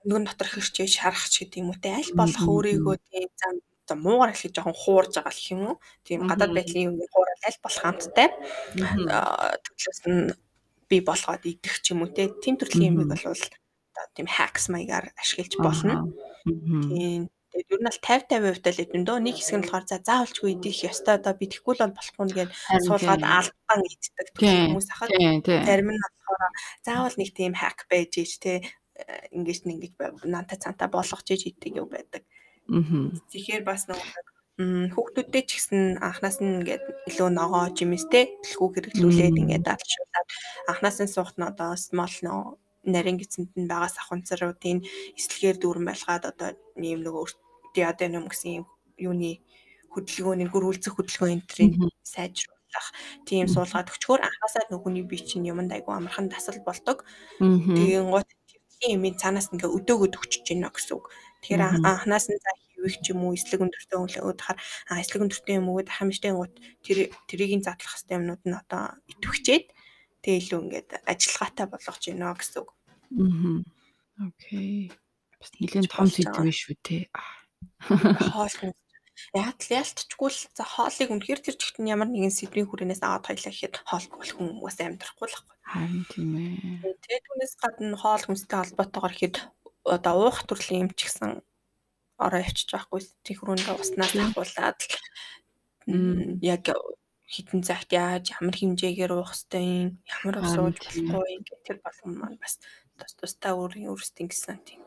Өнгөн дотор хэрчээ шарах ч гэдэг юм уу те аль болох өөрийгөө тийм зам за муугар хэлэх жоохон хуурж байгаа гэх юм уу. Тийм гадаад байдлын юм хуурал аль болох хамттай. Төглөөс нь би болгоод идэх ч юм уу те. Тим төрлийн юмыг бол тийм hacks маягаар ашиглаж болно. Тийм Тэгээд ер нь бол 50 50% тал идэв дөө. Нэг хэсэг нь болохоор за заавалчгүй идэх ёстой одоо би тэггүй л болохгүй нэгээд суулгаад албан иддэг хүмүүс ахад. Зарим нь болохоор заавал нэг тийм хак байж ич те ингэж нэг ингэж нанта цанта болгож иж иддэг юм байдаг. Аа. Тэгэхээр бас нэг хүүхдүүдтэй ч гэсэн анханаас нь ингээд илүү ногоо жимэстэй төлхөө хэрэглүүлээд ингээд дадлшуулаад анханаас нь суухт нь одоо small нөө нарийн гисэнд нь байгаа сахунцруудын эслэгээр дүүрэн байлгаад одоо ийм нөгөө диаденом гэсэн юуны хөдөлгөөний гөрүүлзэх хөдөлгөөн энтрийг сайжруулах тийм суулгаад өчгөр анхаасаа нөгөөний бие чинь юмд айгу амархан тасал болдог. Тэгээд гот тийм юм цаанаас ингээ өдөөгөд өчөж гинэ гэсэн үг. Тэгэхээр анханаас нь за хийвэх ч юм уу эслэг өндөртэй өнгөлөөд хахаар эслэг өндөртэй юм уу хамжтай гот тэр тэрийг задлах хэвээр юмнууд нь одоо итвэхчээд тэгээ илүү ингээд ажиллагаатай болгож гинэ гэсэн үг. Аа. Окей. Бас нэлээд том сэдв биш үү те. Хоол Яг л ялтчгүй л за хоолыг үнэхээр тэр чигт нь ямар нэгэн сэдвийн хүрээнээс аваад хоёлаа гэхэд хоол болох хүн бас амьдрахгүй л байхгүй. Харин тийм ээ. Тэгээд түүнээс гадна хоол хүнстэй холбоотойгоор ихэд одоо уух төрлийн юм ч гэсэн ороо явчих байхгүй. Тэхрүүндээ уснаас ахуулаад яг хитэн цагт яаж ямар хэмжээгээр уух хэвтэй ямар ус ууж болохгүй ингээд тэр болгон маань бас тус тустай өөрийн өөрсдийн гэсэн тийм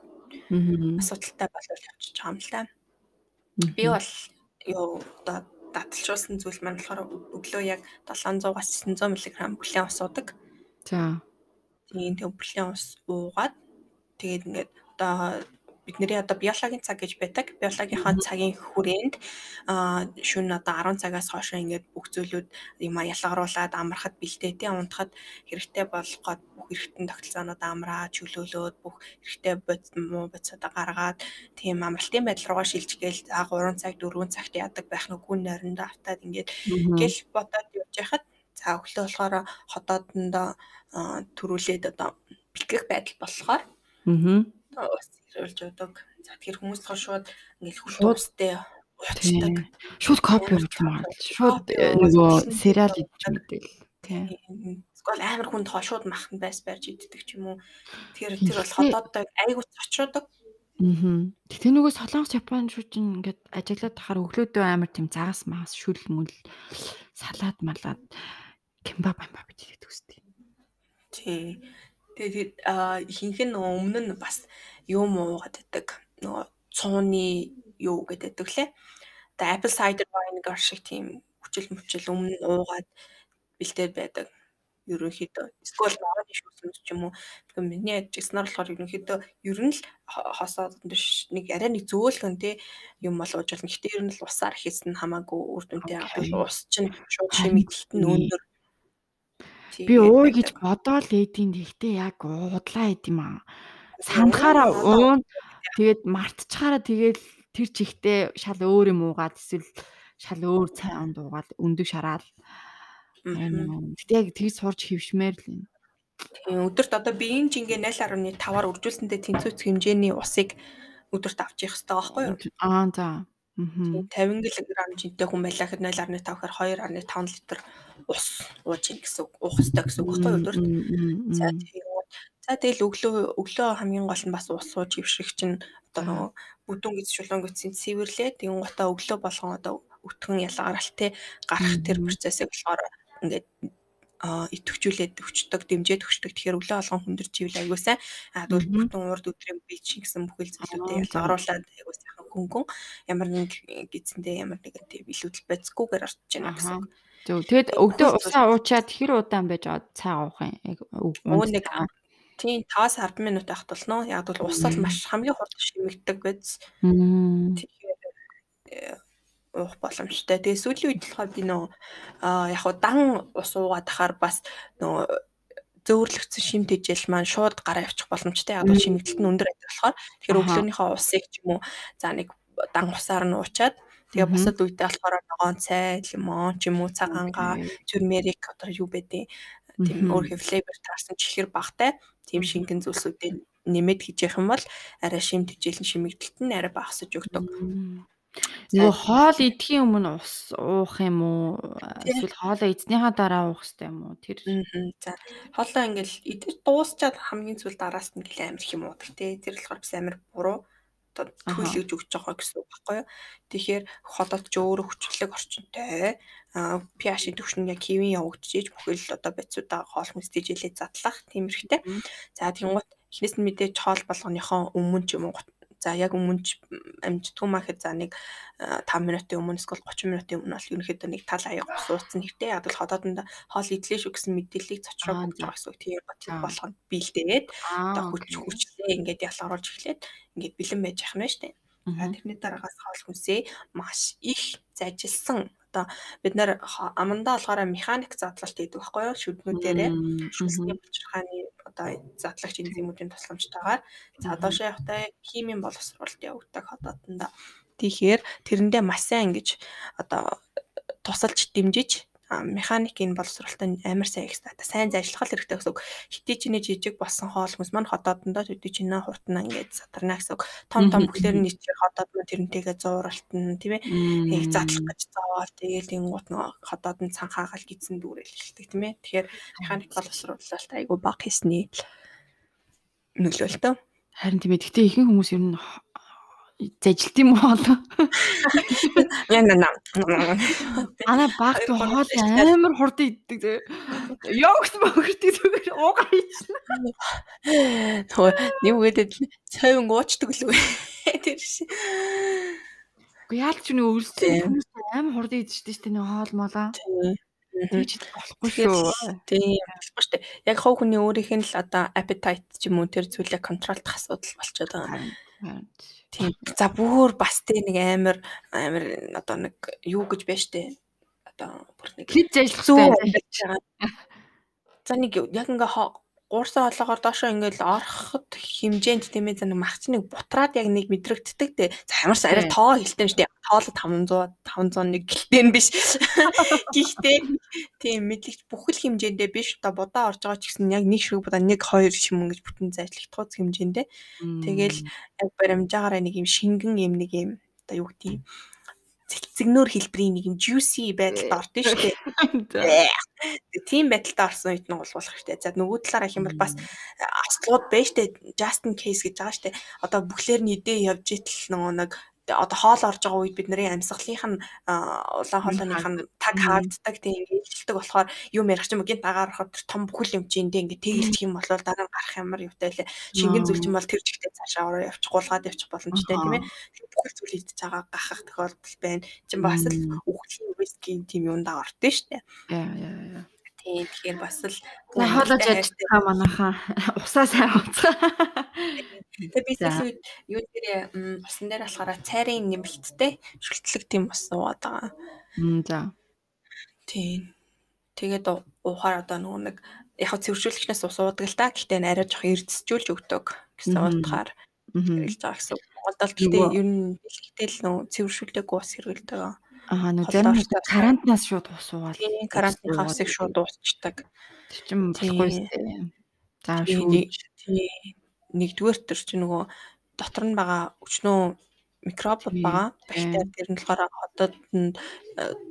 асуудалтай болол явчих байгаа юм л да. Би бол юу одоо даталжуулсан зүйл маань болохоор өглөө яг 700-аас 900 мг бүлээн ус уудаг. За. Тийм тэг бүлээн ус уугаад тэгээд ингээд одоо бидний одоо биологийн цаг гэж байдаг. Биологийнхаа цагийн хүрээнд шөнө одоо 10 цагаас хойш ингээд бүх зүйлүүд юм ялгаруулад амархад бэлтээтэй унтахад хэрэгтэй болгоод бүх эргэтэн тогтолцоонууд амраа чөлөөлөөд бүх эргэтэй бод муу бодсоо гаргаад тийм амралтын байдал руугаа шилжгээл за 3 цаг 4 цагт яадаг байх нүггүй нойрондоо автаад ингээд гэл бодоод явж байхад за өглөө болохоор хотоодондоо төрүүлээд одоо бэлтгэх байдал болохоор аа зориулж өгдөг. За тэгэхээр хүмүүс болохоор шууд ингээл хүлтөөстэй уучдаг. Шууд копи өгч магадгүй. Шууд нөгөө сериал идэж мэдээл. Тийм. Эсвэл амар хүнд хоо шууд махан байс барьж иддэг ч юм уу. Тэгэхээр тэр бол хотооддаг айгуу цочроодаг. Аа. Тэгтээ нөгөө солонгос Япон шүү чинь ингээд ажиглаад тахаар өглөөдөө амар тийм загас магас шүл мүл салаад малаад кимбаб амбаб идэх үстэй. Тий. Тэгээд ихэнх нь өмнө нь бас юм уугаад байдаг. Нөгөө цууны юу гэдэг лээ. Одоо apple cider vinegar шиг тийм хүчил мөчл өмнө нь уугаад бэлдээд байдаг. Ерөнхийдөө эсвэл ногооны шүүсэнд ч юм уу. Тэгэхээр миний ажигснаар болохоор ерөнхийдөө ер нь л хосоод биш нэг арай нэг зөөлгөн тий юм бол ууж болно. Гэтэ ер нь л усаар хийсэн хамаагүй үр дүнтэй бол ус чинь шууд шимэгдэлт нь өндөр Би ууя гэж бодоол ээдийн тэгтээ яг уудлаа эд юм аа. Санахаараа уун тэгээд мартчихаараа тэгээд тэр чихтэй шал өөр юм уугаад эсвэл шал өөр цай онд уугаад өндөг шараал. Гэтэ яг тэгж сурж хөвшмээр л юм. Тийм өдөрт одоо биеийн жингээ 0.5-аар үржүүлсэндээ тэнцвэц хэмжээний усыг өдөрт авч явах хэрэгтэй байхгүй юу? Аа за. 50 кг жинтэй хүн байлаа гэхэд 0.5 гэхээр 2.5 литр ус ууж ийн гэсэн. Уух хэрэгтэй гэсэн үг байхгүй юу өдөрт. За тийм. За тэгэл өглөө өглөө хамгийн гол нь бас ус ууж ивших чинь одоо нөгөө бүдүүн гэж шулуун гэсэн цэвэрлээ. Тэгэн гутаа өглөө болгон одоо өтгөн ялгаралт те гарах тэр процессыг болохоор ингээд идэвхжүүлээд өчтдөг, дэмжээд өчтдөг. Тэгэхээр өглөө алган хүндэрч ивэл аягуулсан. А тэгвэл бүтэн урд өдрийн чинь гэсэн бүхэл зүйлүүдээ оруулаад аягуул сайхан хөнгөн ямар нэг гизэндээ ямар нэгэн тийм илүүдэл байцгүйгээр орж байна гэсэн. Зөв. Тэгэд өгдөө усаа уучаад хэр удаан байж аваад цай уух юм. Өө нэг тийм 5-10 минут авах болно. Яг бол ус бол маш хамгийн хурд шимэгдэг биз. Тэгэхээр э, уух боломжтой. Тэгээ сүүлийн үед болохоор би нөө яг хуу дан ус уугаад тахаар бас нөө зөөвөрлөгдсөн шим тэжээл маань шууд гараа явчих боломжтой. Яг бол шимэгдэлт нь өндөр байдаг болохоор тэгэхээр өглөөнийхөө усыг ч юм уу за нэг дан усаар нь уучаад тэгээ бусад үедээ болохоор ногоон цай, лимон ч юм уу цагаангаа, turmeric одоо юу байдیں۔ тийм өөр флейвер таарсан чихэр багтай тийм шингэн зүйлсүүдийг нэмээд хийж явах юм бол арай шим тэжээл нь шимэгдэлт нь арай багасж өгдөг. Нөгөө хоол идэхийн өмнө ус уух юм уу? Эсвэл хоолоо эзнийхаа дараа уух хэрэгтэй юм уу? Тэр за хоолоо ингээл идэж дуусчаад хамгийн зүйл дараас нь гэлээ амир их юм уудаг те. Тэр болохоор бас амир буруу одоо төлөвлөж өгч байгаа гэсэн үг байхгүй юу. Тэгэхээр холоод ч өөрөө хүчлэг орчинтой pH-ийн түвшин яг хэвэн явагдчихэж бүхэл одоо бацуудаа хоол хүнс дэжэлээ задлах тиймэрхтэй. За тэгвэл эхнээс нь мэдээж хоол болгоныхоо өмнө ч юм уу За яг өмнө амжтгүй махад за нэг 5 минутын өмнө эсвэл 30 минутын өмнө бол ерөнхийдөө нэг тал аяг суудсан хэрэгтэй. Яг л ходоодонд хоол идлээ шүү гэсэн мэдээллийг цочроо өгч байгаа гэсэн. Тийм болгонд биелдээд одоо хүч хүчлээ ингээд ялгаруулж эхлээд ингээд бэлэн байж шүү дээ. Тэрний дараагаас хоол хүнсээ маш их зажилсан одоо бид нэр амандаа болохоор механик задлалт хийдэг байхгүй юу? Шүднүүдээрээ. Шүлсний булчирхааны одоо задлагч энзимүүдийн тусламжтайгаар. За доошоо явахдаа химийн боловсруулалт явагддаг хотоодондоо тэгэхээр тэрэндээ маш сайн ингэж одоо тусалж дэмжиж механикийн боловсролтой амар сайн их стата сайн зайлшгал хэрэгтэй гэсэн үг. Хитий чиний жижиг болсон хоол хүмүүс маань ходоодондоо төдий чинээ хуртна ингээд садарна гэсэн үг. Том том бүхлээр нь нийцээ ходоод нь тэрнтэйгээ зууралтна тийм ээ. Их задлах гэж зовоол тэгээл ингуут нөө ходоод нь цанхаагаал гидсэн дүүрэл хэлдэг тийм ээ. Тэгэхээр механик боловсруулалт айгу баг хийсний нөлөөлтөө. Харин тийм ээ. Гэтэ ихэнх хүмүүс ер нь зажилт юм уу хоол. Яг наа. Ана багт хоол амар хурдан иддэг. Йогурт мөгөртийг зүгээр уугаа хийчихнэ. Тэгвэл нэг үедэд цайван уучдаг л үү. Тэр ши. Гэхдээ яалч нэг өлсөн амар хурдан идэж штэ нэг хоол молоо. Тэгж болохгүй шүү. Тийм болохгүй шүү. Яг хов хүний өөрийнх нь л одоо appetite ч юм уу тэр зүйлээ контролдох асуудал болчиход байгаа. Тийм. За бүр бас тэ нэг амар амар одоо нэг юу гэж байна штэ. Одоо бүр нэг хэд ажиллах хэрэгтэй. За нэг яг ингээ гуурсан хоолоогоор доошоо ингээл ороход хэмжээнд тийм ээ нэг махч нэг бутраад яг нэг мэдрэгддэг те. За ямарс арай тоо хэлтэй шүү дээ. Тооло 500 501 гэлтэй нь биш. [LAUGHS] Гэхдээ тийм мэдлэгч бүхэл хэмжээндээ биш. Одоо будаа орж байгаа ч гэсэн яг нэг шиг будаа нэг хоёр шимэн гэж бүтэн зайлшлагтгууц хэмжээндээ. Тэгэл яг баримжаагаараа нэг юм шингэн юм нэг юм одоо юу гэдэг юм цэгцэгнөр хэлбэрийн нэг юм juicy байдалд ордон шүү дээ. Тийм байдалд орсон үед нь гулгуулах хэрэгтэй. За нөгөө талаараа их юм бол бас аслууд байна шүү дээ. Justin case гэж байгаа шүү дээ. Одоо бүхлээр нь идэ явж итэл нөгөө нэг одоо хоол орж байгаа үед бидний амьсгалынх нь улаан хоолойных нь таг хаагддаг тийм ингээд илтдэг болохоор юм ярих юм гинт агаар ороход том бүхэл юм чинь ингээд тэгэлчих юм бол дараа нь гарах ямар юутай лээ. Шингэн зүйл чинь бол тэр жигтэй цаашаа ороо явчих гулгаад явчих боломжтой тийм ээ. Бүхэл зүйл идэж байгаа гахах тохиолдол байна. Чинь бас л үхлийн рискийн тийм юундаа ордөө штэ. Яа яа Тийм тэгэхээр бас л хоолож ажиллах манайхаа [LAUGHS] усаа сайн унцгаа. Тэгээ би сүүл юу дээр усан дээр болохоор цайрын нэмэлттэй шүлтлэг тийм ус уугаад байгаа. За. Тийм. Тэгээд уухаар одоо нөгөө нэг яг цэвэршүүлэгчнээс ус уудаг л та. Гэхдээ арай жоох эрдэсжүүлж өгдөг гэсэн утгаар хэрэгжилж байгаа гэсэн. Монголд бол гэхдээ ер нь бэлгэхдээ л нөгөө цэвэршүүлдэг ус хэрэгэлдэг. Аа нэг зарим карантинаас шууд усуугаал. Тийм карантин хавсыг шууд уусчдаг. Тэр чинь болохгүй ээ. За шүү. Тийм нэгдүгээр төр чи нөгөө дотор нь байгаа өчнөө микробууд байгаа. Бактери тэр нь болохоор хотод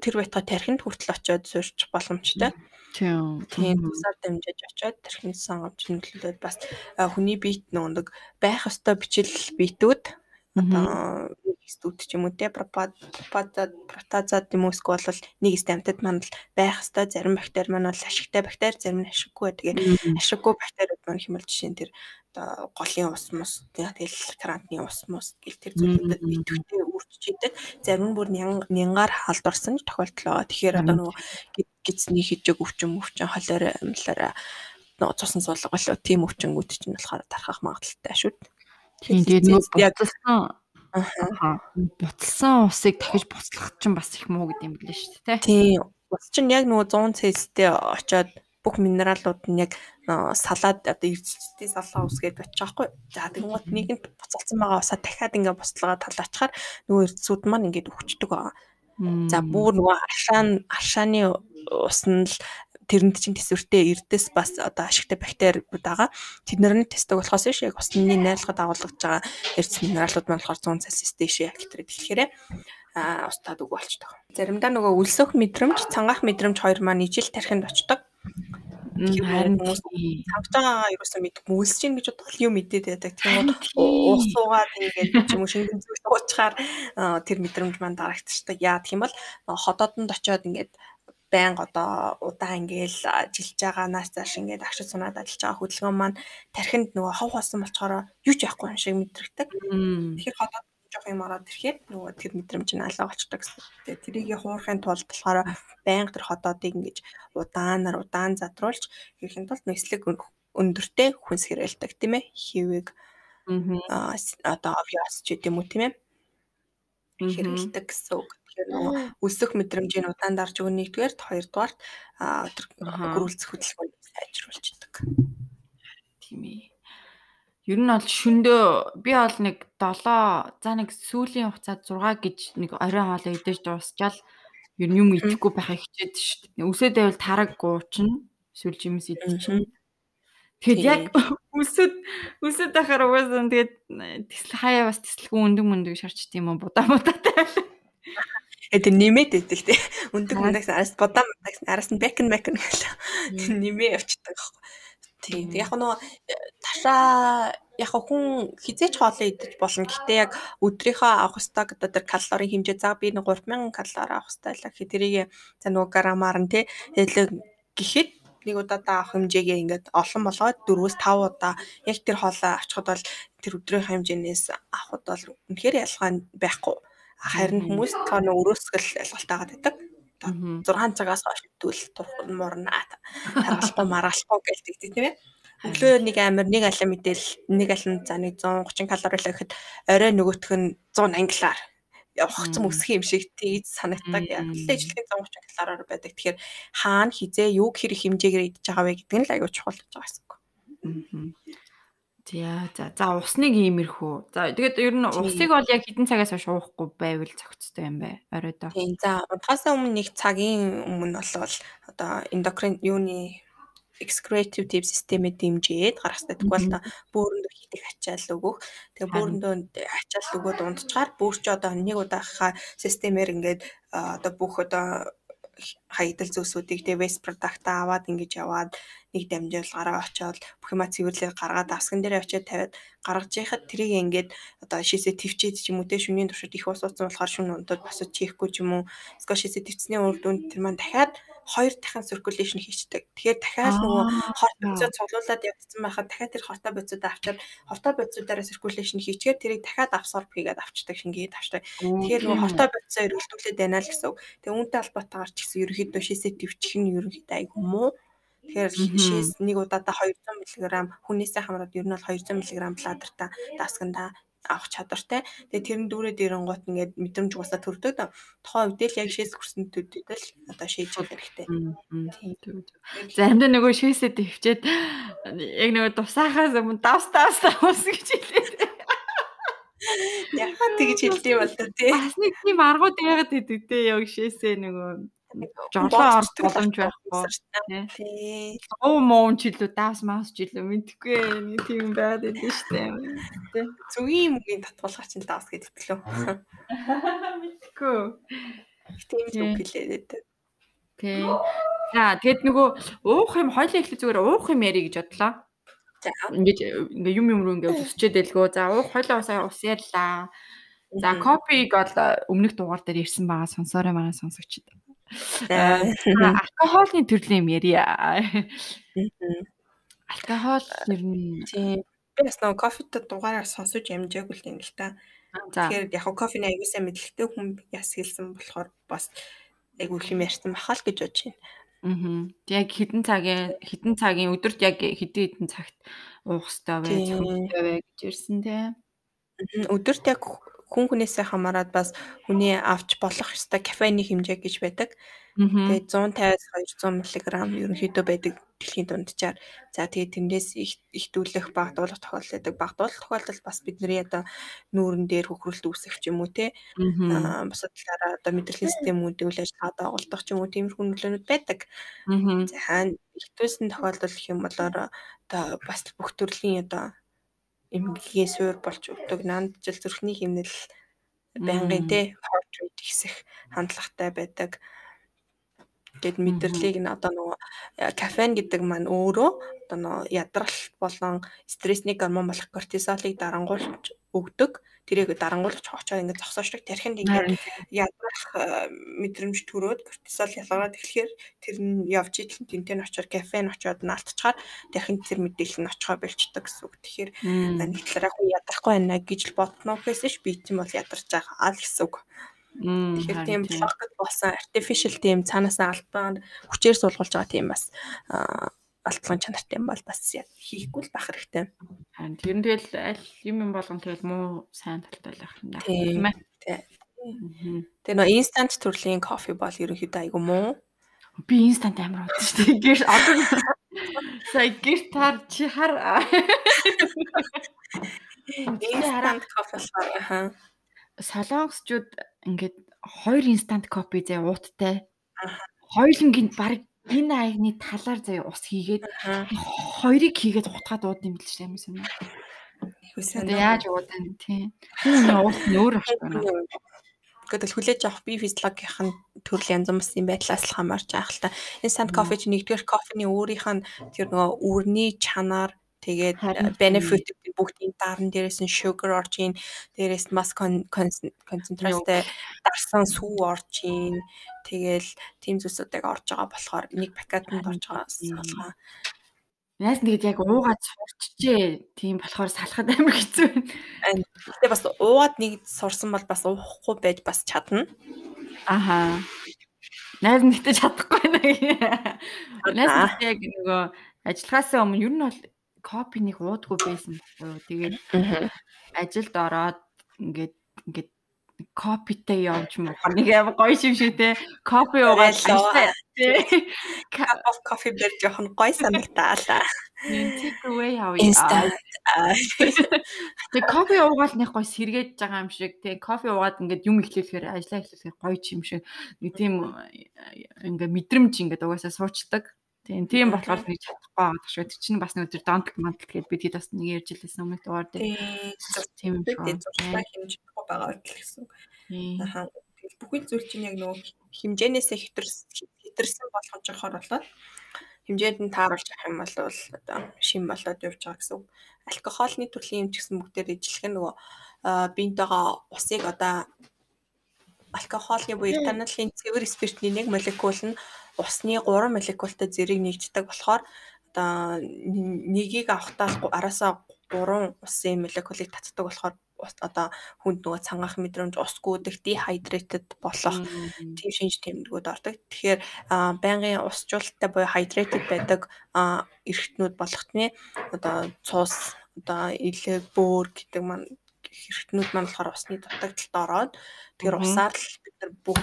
тэр байтга тархинд хүртэл очиод суурчих боломжтой. Тийм. Тийм тусаар дамжиж очиод тархины сангамж нөлөөлөд бас хүний биет нөгөө байх ёстой бичил биетүүд одоо студ ч юм уу те пропозад протазад юм уу эсвэл бол нэг стамтад маань байх хэвээр зарим бактери маань бол ашигтай бактери зарим нь ашиггүй. Тэгээ ашиггүй бактериуд маань хэмэл жишээ нь тэр одоо голын ус мус тэгэл крантны ус мус гэл тэр зүйлүүдэд идэвхтэй үржиж идэг. Зарим нь бүр нянгаар халдварсан тохиолдол байгаа. Тэгэхээр одоо нөгөө гидсний хижиг өвчин өвчин холоор амлаараа нөгөө цусан суулга болоо тийм өвчнгүүд чинь болохоор тархах магадлалтай шүү. Тийм тэгээд буцалсан аа буцалсан усыг дахиж буцлах чинь бас их муу гэдэм билээ шүү дээ тий. Тийм. Ус чинь яг нөгөө 100 Цельстэй очоод бүх минералууд нь яг салаад одоо эрдэлттэй салгаа үсгээд очих байхгүй. За тэгмэд нэгэнд буцалсан байгаа усаа дахиад ингээ буцалгаа талаачаар нөгөө эрдсүүд маань ингээд өгчдөг. За бүр нөгөө аршаан аршааны ус нь л тэрэнд чинь төсвөртэй эрдэс бас одоо ашигтай бактериуд байгаа. Тэднэрний тестэг болохоос биш яг усны найрлагад агуулгаж байгаа эрдэс минералууд маань болохоор 100 Цельсиус дэше гэтрээд хэлэхээр а устдаад үг болчтой. Заримдаа нөгөө өлсөх мэдрэмж, цангаах мэдрэмж хоёр маань ижил тархинд очдог. Хүмүүс цамцаагаа ерөөсөө мэдгүй үлсэж гин гэж бодвол юм мэдээд байдаг. Тийм уу уус суугаад ингээд ч юм шингэн зүйл уучаар тэр мэдрэмж маань дарагдчихдаг. Яа гэх юм бол ходоодонд очиод ингээд байнга одоо удаан ингээл жилж байгаа наас цааш ингээд агшид сунаад ажиллаж байгаа хөдөлгөөн маань тархинд нөгөө хов хосон болчоороо юу ч яахгүй юм шиг мэдрэгдэг. Тэгэхээр ходоод жоох юм ороод ирэхэд нөгөө тэр мэдрэмж нь алга болчдаг гэсэн. Тэгээ тэрийг хуурахын тулд болохоор байнга тэр ходоодыг ингэж удаанаар удаан задруулж хийхин тулд нэслэг өндөртэй хүнс хэрэгэлдэг тийм ээ. Хивэг аа одоо obvious ч гэдэм үү тийм ээ. хэрэгэлдэг гэсэн үг. Тэгэхээр нөгөө өсөх мэдрэмжийн удаан дарж өгнө нэгдүгээр, хоёрдугаар тэр гөрүүлцэх хөдөлгөөнийг сайжруулчихдаг. Тийм ээ. Ер нь бол шөндөө би бол нэг 7 за нэг сүүлийн хугацаад 6 гэж нэг орой хоолой идэж дуусчаал ер нь юм идэхгүй байхаа хичээд шүү дээ. Үсээд байвал тараг гуучна. Эсвэл жимс идчихнэ. Тэгэд яг үсэд үсэд ахаар угаасаа тэгээд тэсэл хаяа бас тэслгүй өндөг мөндөг шарчт юм уу будаа будаатай байлаа. Это нэмээд идэг тий. Өндөг мөндөгс араас будаа араас нь бэкэн бэкэн гэлээ. Нэмээ явчихдаг аахгүй. Тийм. Яг нөгөө э, ташаа яг хүн хизээч хоолоо идэж болно. Гэтэ яг өдрийнхөө авах ёстой гэдэг тэр калорийн хэмжээ за би нэг 3000 калори авах ёстой л гэхэд тэрийг за нөгөө грамаар нь тий хэлэг гэхэд нэг удаадаа авах хэмжээгээ ингээд олон болгоод 4-5 удаа яг тэр хоолоо авчихад бол тэр өдрийн хэмжээнээс авахд бол үнэхээр ялгаа байхгүй. Харин хүмүүс тоо нөө өрөөсгөл ялгалтайгаад байдаг. 6 цагаас хойш тэгвэл турхан мурнаа [LAUGHS] таргалахгүй маргалахгүй гэлдэг тийм ээ. Өглөө нэг амир нэг алан мэдээл нэг алан за нэг 130 калори л гэхэд орой нөгөөх нь 180 калори явахцсан өсөх юм шиг тийж санагддаг. Яллаа ижилхэн 130 калориор байдаг. Тэгэхээр хаана хизээ юу хэрэг хэмжээгээр идэж байгаа вэ гэдэг нь л аюул чухал гэж байгаа юм. Аа. За за за усныг иймэрхүү. За тэгээд ер нь усыг бол яг хэдэн цагаас хойш уухгүй байвал зохицтой юм бэ? Оройдоо. Тийм. За унтахаас өмнө нэг цагийн өмнө болвол одоо эндокрин юуны excretive системээ дэмжиж гаргасдаг бол бөөрөндөө хитэх ачаал өгөх. Тэгээ бөөрөндөө ачаал өгөөд унтчихаар бөөрч одоо нэг удаахаа системээр ингээд одоо бүх одоо хаягдал зүйлсүүдийг тэгээ waste product аваад ингэж яваад нэг дамжуулгаараа очиод бүх юма цэвэрлээд гаргаад асган дээрээ очиод тавиад гаргаж яхад тэрийг ингээд одоо шийсээ твчээд ч юм уу те шүнийн туршид их ус ууцсан болохоор шүн унтад босож чихгүй ч юм уу эсвэл шийсээ твцсний үр дүнд тэр маань дахиад хоёр дахин circulation хийчихдэг. Тэгэхээр дахиад нөгөө хот бодисоо цуглуулад явцсан байхад дахиад тэр хортой бодисуудаа авчаад хортой бодисуудаараа circulation хийчихээр тэрийг дахиад абсорб хийгээд авчдаг шингээд авчдаг. Тэгэхээр нөгөө хортой бодисоо эргэлдүүлээд байна л гэсэн үг. Тэгээ үүнтэй холбоотойгоор ч гэсэн ерөнхийдөө шийсээ твчих нь ерөнхийдөө айгүй муу. Тэгэхээр шээс нэг удаадаа 200 мг хүнээсээ хамраад ер нь бол 200 мг ладерта дасганда авах чадвартай. Тэгээ тэр нь дүүрээ дэрэнгуут ингээд мэдрэмж угаасаа төрдөг. Тухайн үед л яг шээс хүрсэн төдөд л одоо шийдэх хэрэгтэй. Заримдаа нөгөө шээсээ дэвчээд яг нөгөө тусаахаас өмнө давс давс давс гэж хэлээд. Яхаа тэгж хэлдэг бол тээ. Бас нэг тийм аргууд яагаад хэдэг те яг шээсээ нөгөө жолоо орох боломж байхгүй тий. Оо моон ч илүү давс маус ч илүү мэдхгүй нэг тийм байгаад байдаг шүү дээ. Зүгийн мөгийн татгуулгар чинь давс гэдэг лөө. [LAUGHS] Мэдхгүй. Тийм л үг хэлээд байдаг. Тий. За тэгэд нөгөө уух юм хоёлаа ихлэ зүгээр уух юм яри гэж бодлоо. За ингээд ингээ юм юм руу ингээ өсчээд байлгөө. За уух хоёлаа усаа ус ярьлаа. За копиг бол өмнөх дугаар дээр ирсэн байгаа сонсоорой манай сонсогчид. Алкохолны төрлийн юм ярья. Алкохол ер нь тийм би бас нөгөө кофетэй дугаараар сонсож амжаагүй л юм л та. Тэгэхээр яг кофений аягүй сайн мэдлэгтэй хүн яс хэлсэн болохоор бас их юм ярьсан бахал гэж бодож байна. Аа. Яг хідэн цагийн хідэн цагийн өдөрт яг хэдэн хэдэн цагт уух хэрэгтэй вэ, зөвхөн вэ гэж ирсэн тий. Өдөрт яг хүн хүнээсээ хамаарат бас хүний авч болох ёстой кафеины хэмжээ гэж байдаг. Тэгээд 150-аас 200 мг ерөнхийдөө байдаг дэлхийн дунджаар. За тэгээд тэрнээс их ихдүүлэх багдуулах тохиолдол байдаг. Багдуулах тохиолдолд бас бидний одоо нүүрэн дээр хөхрөлт үүсэх ч юм уу те. Аа бусад талаараа одоо мэдрэлийн системүүдийг үйл ажиллагаатай оголдох ч юм уу тиймэрхүү нөлөөнүүд байдаг. За ихдүүлсэн тохиолдол гэх юм бол одоо бас бүх төрлийн одоо эмгэгийн суур болж өгдөг нанд жил зүрхний хэмнэл байнгын те heart rate ихсэх хандлагатай байдаг. Гэт мэдрэлийг нь одоо нөгөө э, кафен гэдэг маань өөрөө одоо нөгөө ядралт болон стрессний гормон болох кортизолыг дарангуулж өгдөг. Тэрийг дарангуулж очоод ингээд зогсоочдаг. Тэрхэнд ингээд ядрах э, мэдрэмж төрөөд кортизол ялгараад эхлэхээр тэр нь явж идэл тэнтэй нь очоод кафен очоод наалтчаар тэрхэнд тэр мэдээлэл нь очихоо болчдөг гэсэн үг. Тэгэхээр нэг талаараа хүн ядрахгүй байна гэж л бодно гэхээс би тийм бол ядарч байгаа л гэсэн үг. Тэгэхээр тийм блог болсон artificial тийм цаанаасаа албан хүчээр суулгуулж байгаа тийм бас алтгын чанартай юм бол бас хийхгүй л бах хэрэгтэй. Харин тэр нь тэгэл аль юм юм болгон тэгэл муу сайн талтай байх юм даа. Тийм ээ. Тэгээ нөө instant төрлийн кофе бол ерөнхийдөө айгу муу. Би instant амар уудаг шүү дээ. Гэр одоо [LAUGHS] сая гэр тар чи хар. [LAUGHS] Instant кофе болохоор солонгосчууд ингээд хоёр instant coffee зэ ууттай. Хоёулангийн баг энэ аягны талаар заяа ус хийгээд хоёрыг хийгээд утгаад ууд юм бэл шүү юм юм. Тэгээ яаж уудаг тийм. Хүн уус нь өөр ашигтай. Гэтэл хүлээж авах би физиологийн төрөл янз бүрийн байдлаас л хамаарч байгаа л та. Instant coffee чи нэгдүгээр кофений өөрийнх нь тэр нөгөө үрний чанаар Тэгээд benefit бүгдийн дарн дээрээс нь sugar орж ийн, дээрээс бас концентрацтай дарсан сүү орж ийн. Тэгээл тийм зүйлсүүдийг орж байгаа болохоор нэг пакетанд орж байгаас болгоо. Яасан тэгээд яг уугаад сурчжээ. Тийм болохоор салахад амар хэцүү байна. Гэтэ бас уугаад нэг сурсан бол бас уухгүй байж бас чадна. Аха. Найз нь гэтээ чадахгүй байна. Найз нь яг нөгөө ажиллахаасаа өмнө ер нь бол копинийг уудгүй байсан байхгүй юу. Тэгээд ажилд ороод ингээд ингээд копитэй явж мухар нэг амар гоё юм шиг те. Кофе уугаад cup of coffee бэр жоохон гоё санагдаалаа. Take away how you are. Тэг кофе уугаад нэг гоё сэргээд байгаа юм шиг те. Кофе уугаад ингээд юм ихлүүлэхээр ажиллаа ихлүүлэхээр гоё юм шиг. Нэг тийм ингээд мэдрэмж ингээд угаасаа суучдаг. Тийм тийм болохоор би чадахгүй байгаа шүү. Тэр чинь бас нэг өдөр донтл мантл гээд бид хэд бас нэг ярьж илсэн өмнөх дугаар дээр. Тийм шиг зуршлаа хэмжихгүй байгаа л гэсэн. Аа бүхэл зүйл чинь яг нөгөө хэмжээнээсээ хэтэрсэн болгож явахаар болоод хэмжээнд нь тааруулж авах юм бол одоо шим болоод явж байгаа гэсэн. Алкохолны төрлийн юм ч гэсэн бүгдээр ижилхэн нөгөө биентэйгээ усыг одоо алкохолны буюу этанолийн цэвэр спиртний нэг молекул нь усны 3 молекултай зэрэг нэгддэг болохоор одоо нэгийг авахтаа араасаа 3 усын молекулыг татдаг болохоор одоо хүнд нөгөө цангаах мэдрэмж ус гүдэх dehydrated болох тийм шинж тэмдгүүд ордог. Тэгэхээр байнгын усжуулалттай буюу hydrated байдаг эргэтнүүд болготны одоо цус одоо илэг бөөр гэдэг маань эргэтнүүд маань болохоор усны дутагдалд ороод тэгэхээр усаар л бид нар бүх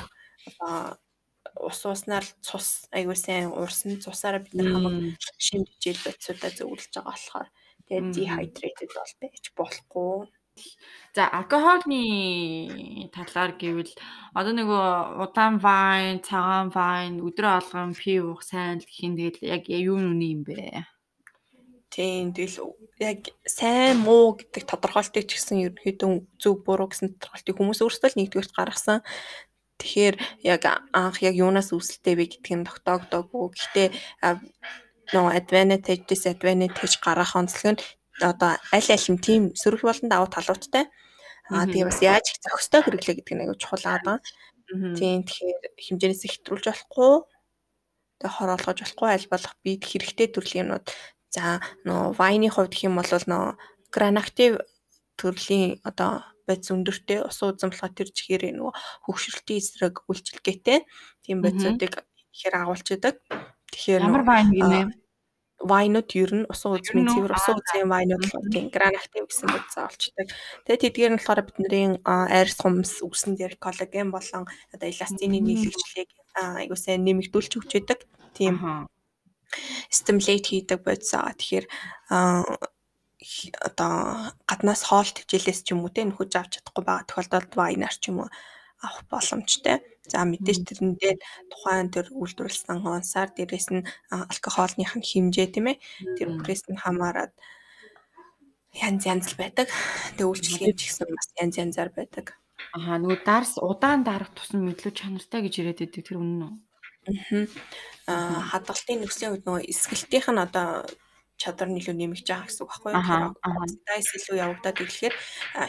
ус ууснаар цус айгуу сайн уурсан цусаараа бид нар хамаг шимжижэл бодисуудаа зөвлөж байгаа болохоор тэгээд dehydrated бол байж болохгүй. За алкохолны талаар гэвэл одоо нөгөө удаан вайн, цагаан вайн, өдрөө алган пив уух сайн л гэх юм тэгэл яг юу нүний юм бэ? Тийм тэгэл яг сайн муу гэдэг тодорхойлтыг ч гэсэн ерөнхийдөө зөв буруу гэсэн тодорхойлтыг хүмүүс өөрсдөө л нэгдүгээрт гаргасан. Тэгэхээр яг анх яг юунаас үүсэлтэй вэ гэдгийг нь тогтоогдоогүй. Гэхдээ нөгөө advantage disadvantage гаргах онцлог нь одоо аль аль нь тийм сөрөг болон давуу талуудтай. Аа тэгээ бас яаж их зохистой хэрэглээ гэдэг нь аягүй чухал байгаа. Тийм тэгэхээр хэмжээнээс хэтрүүлж болохгүй тэгээ хор олгож болохгүй аль болох бид хэрэгтэй төрлийн юмнууд за нөө вайны хувьд гэх юм бол нөө гранактив төрлийн одоо бодис өндөртэй ус узан болохоор тэр чихээр нөгөө хөвгшрөлтийн эсрэг үйлчилгээтэй тийм бодисуудыг ихээр агуулж идэг. Тэгэхээр ямар вайн гинэ? вайнууд ер нь усан үзмийн цэвэр усан үзмийн вайнууд тийм гранактив гэсэн бодисоо олчдаг. Тэгээд тэдгээр нь болохоор бидний арьс хумс үсэнд ярь коллаген болон одоо эластины нийлэгчлийг айгуу сайн нэмэгдүүлж өгчөдөг. Тийм стимулейт хийдэг бодис байгаа. Тэгэхээр одоо гаднаас хоол төвжлээс ч юм уу те нөхөж авч чадахгүй байгаа тохиолдолд вайнаар ч юм уу авах боломжтой. За мэдээж тэрэндээ тухайн тэр үйлдвэрлэсэн онсаар дээрэс нь алкогоолных нь хэмжээ тийм ээ. Тэр бүрээс нь хамаарат янз янз байдаг. Тэг үйлчлэгээ ч гэсэн бас янз янзаар байдаг. Аа нөгөө дарс удаан дарах тусам мэдлүү чанартай гэж яриад байдаг тэр үнэн үү? Аа хадгалтын нөхцөлийн үед нөгөө эсгэлтийнх нь одоо чадвар нь илүү нэмэгдэж байгаа гэсэн үг байхгүй юу? Дайс илүү явагдаад ирэхээр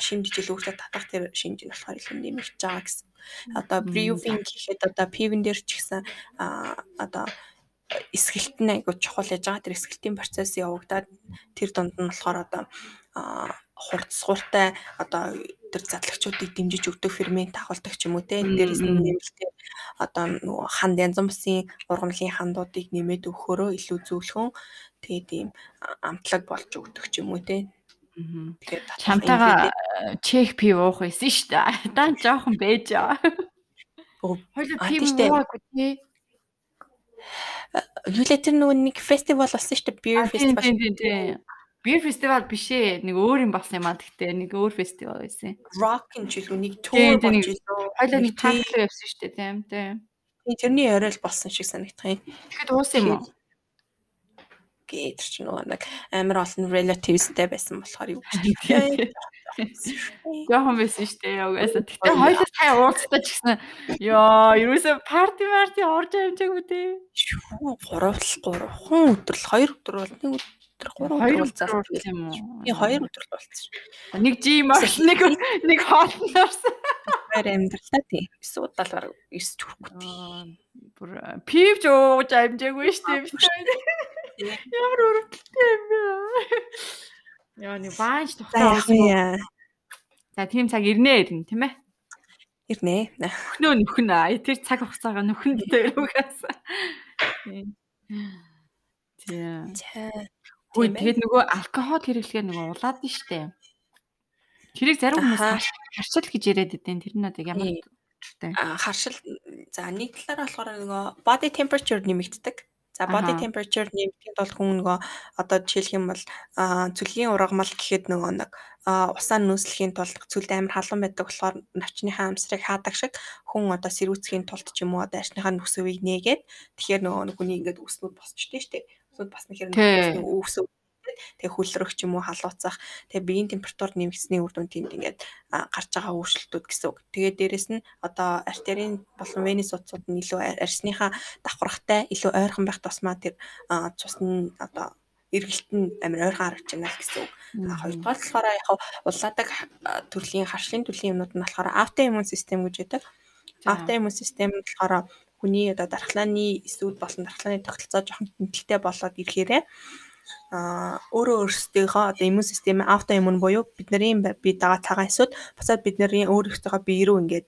шимжиж илүүхтэй татах тэр шинж нь болохоор илүү нэмэгдэж байгаа гэсэн. Одоо брewing гэхэд одоо пивен дээр ч гэсэн одоо эсгэлт нь айгуу чухал яж байгаа. Тэр эсгэлтийн процесс явагдаад тэр дунд нь болохоор одоо хурцгууртай одоо тэр задлагчдыг дэмжиж өгдөг фермент агуулдаг ч юм уу те. Дээрээс нь нэмэлтээр одоо нөгөө ханд янз бүрийн ургамлын хандуудыг нэмээд өгөхөөрөө илүү зөвлөхөн тэгээ тийм амтлаг болж өгдөг ч юм уу те Тэгэхээр чамтайгаа чек пив уух байсан шүү дээ. [LAUGHS] Дан жоохон бэж аа. Хоёул пив уугаагүй тий. Юулээ тэр нөгөө нэг фестивал болсон шүү дээ. Beer festival. Beer festival биш ээ. Нэг өөр юм болсон юм аа. Гэхдээ нэг өөр фестивал байсан. Rock юм ч илүү нэг tour болж илүү. Хоёул нэг таглаа явсан шүү дээ. Тийм тийм. Тэрний орой л болсон шиг санагдах юм. Тэгэхэд уусан юм уу? Гэтэр ч нөгөө нэг амар олон relativesтэй байсан болохоор юу гэж. [LAUGHS] Яахан байсан шүү дээ угаасаа. Гэтэ хоёулаа таа уулзтаа ч гэсэн ёо ерөөсөө парти марти орж амжаагүй дээ. Шүү 3 3 өдөр л 2 өдөр бол нэг өдөр 3 өдөр уулзсан юм уу? Би 2 өдөр л уулзсан. Нэг жим аш нэг нэг хоолнорсон. Баяр амьдралаа тий. Эсвэл удаал баг 9 ч хүрэхгүй. Бүр пивж ууж амжаагүй шүү дээ. Ямар өрөвдөлтэй юм бэ? Яа нэг бааж тухтай. За тийм цаг ирнэ ирнэ тийм ээ. Ирнэ. Нөхнөө нөхнө. Тэр цаг хугацаага нөхөнд дээр [LAUGHS] угаас. Тийм. Хөөе тэгээд нөгөө алкогол хэрэглэхээр нөгөө улаад нь штэ. Тэрийг зарим хүмүүс харшил гэж яриад байдیں۔ Тэр нь одоо ямар хэрэгтэй. Харшил за нэг талаараа болохоор нөгөө body temperature нэмэгддэг. За body temperature нэмэхэд бол хүн нөгөө одоо жишээлх юм бол цөлийн ургамал гэхэд нөгөө нэг усаа нөөслөхийн тулд цөлд амар халуун байдаг болохоор навчныхаа амсрыг хаадаг шиг хүн одоо сэрүүцхийн тулд ч юм уу одоо арчныхаа нөхсөвийг нээгээд тэгэхээр нөгөө хүний ингээд үснүүд босчтой дээ. Үснүүд басна хэрэг үсв тэгээ хүлрэх ч юм уу халууцах тэгээ биеийн температур нэмэгдсэний үр дүн тэнд ингээд гарч байгаа өөрчлөлтүүд гэсэн үг. Тэгээ дээрэс нь одоо артерийн болон венес утсууд нь илүү арсныхаа давхрахтай илүү ойрхон байх тусмаа тэр цус нь одоо эргэлт нь амар ойрхон харагч байна гэсэн үг. Хоёрдугаар болохоор яг улаадаг төрлийн харшлын төрлийн юмнууд нь болохоор автоиммун систем гэж байдаг. Автоиммун систем болохоор хүний одоо дархлааны эсүүд болон дархлааны тогтолцоо жоохон тэмдэлтэй болоод ирэхээрээ өөрөө өөрсдийнхөө одоо иммун систем автоиммун буюу бидний бие дагаа цагаан эсүүд бусаад бидний өөрсдийнхөө бие рүү ингээд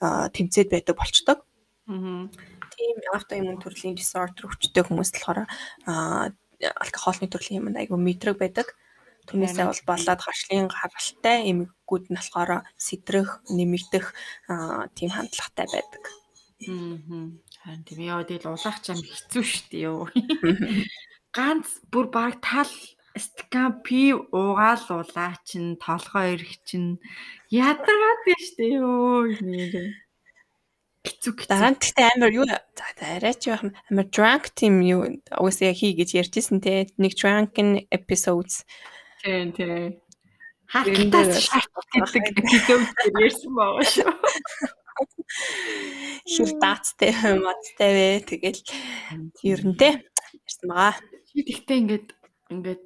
тэмцээд байдаг болчдог. Аа. Тийм автоиммун төрлийн disorder өвчтэй хүмүүс болохоор алкогольны төрлийн юм айгу мэдрэг байдаг. Түүнээсээ бол болоод хашлын гаралтай эмгэгүүд нь болохоор сэтрэх, нэмэгдэх тийм хандлагатай байдаг. Аа. Харин тийм яа тэгэл улаах ч юм хэцүү шүү дээ [LAUGHS] ганц бүр баг тал стакан пив уугаал улаа чин толгой ирэх чин ядаргаад байна штэ ёо нэрээ хэцүү дараа нь гэхдээ амар юу? За арай ч яах амар drunk team юу? Уусаа хий гэж ярьжсэн те. Нэг drunken episodes. Тийм тийм хатаас шаарддаг episode ярьсан байгаа шүү хэр даацтай мацтай вэ? Тэгэл ер нь те. Ярьсан байгаа тэгтээ ингээд ингээд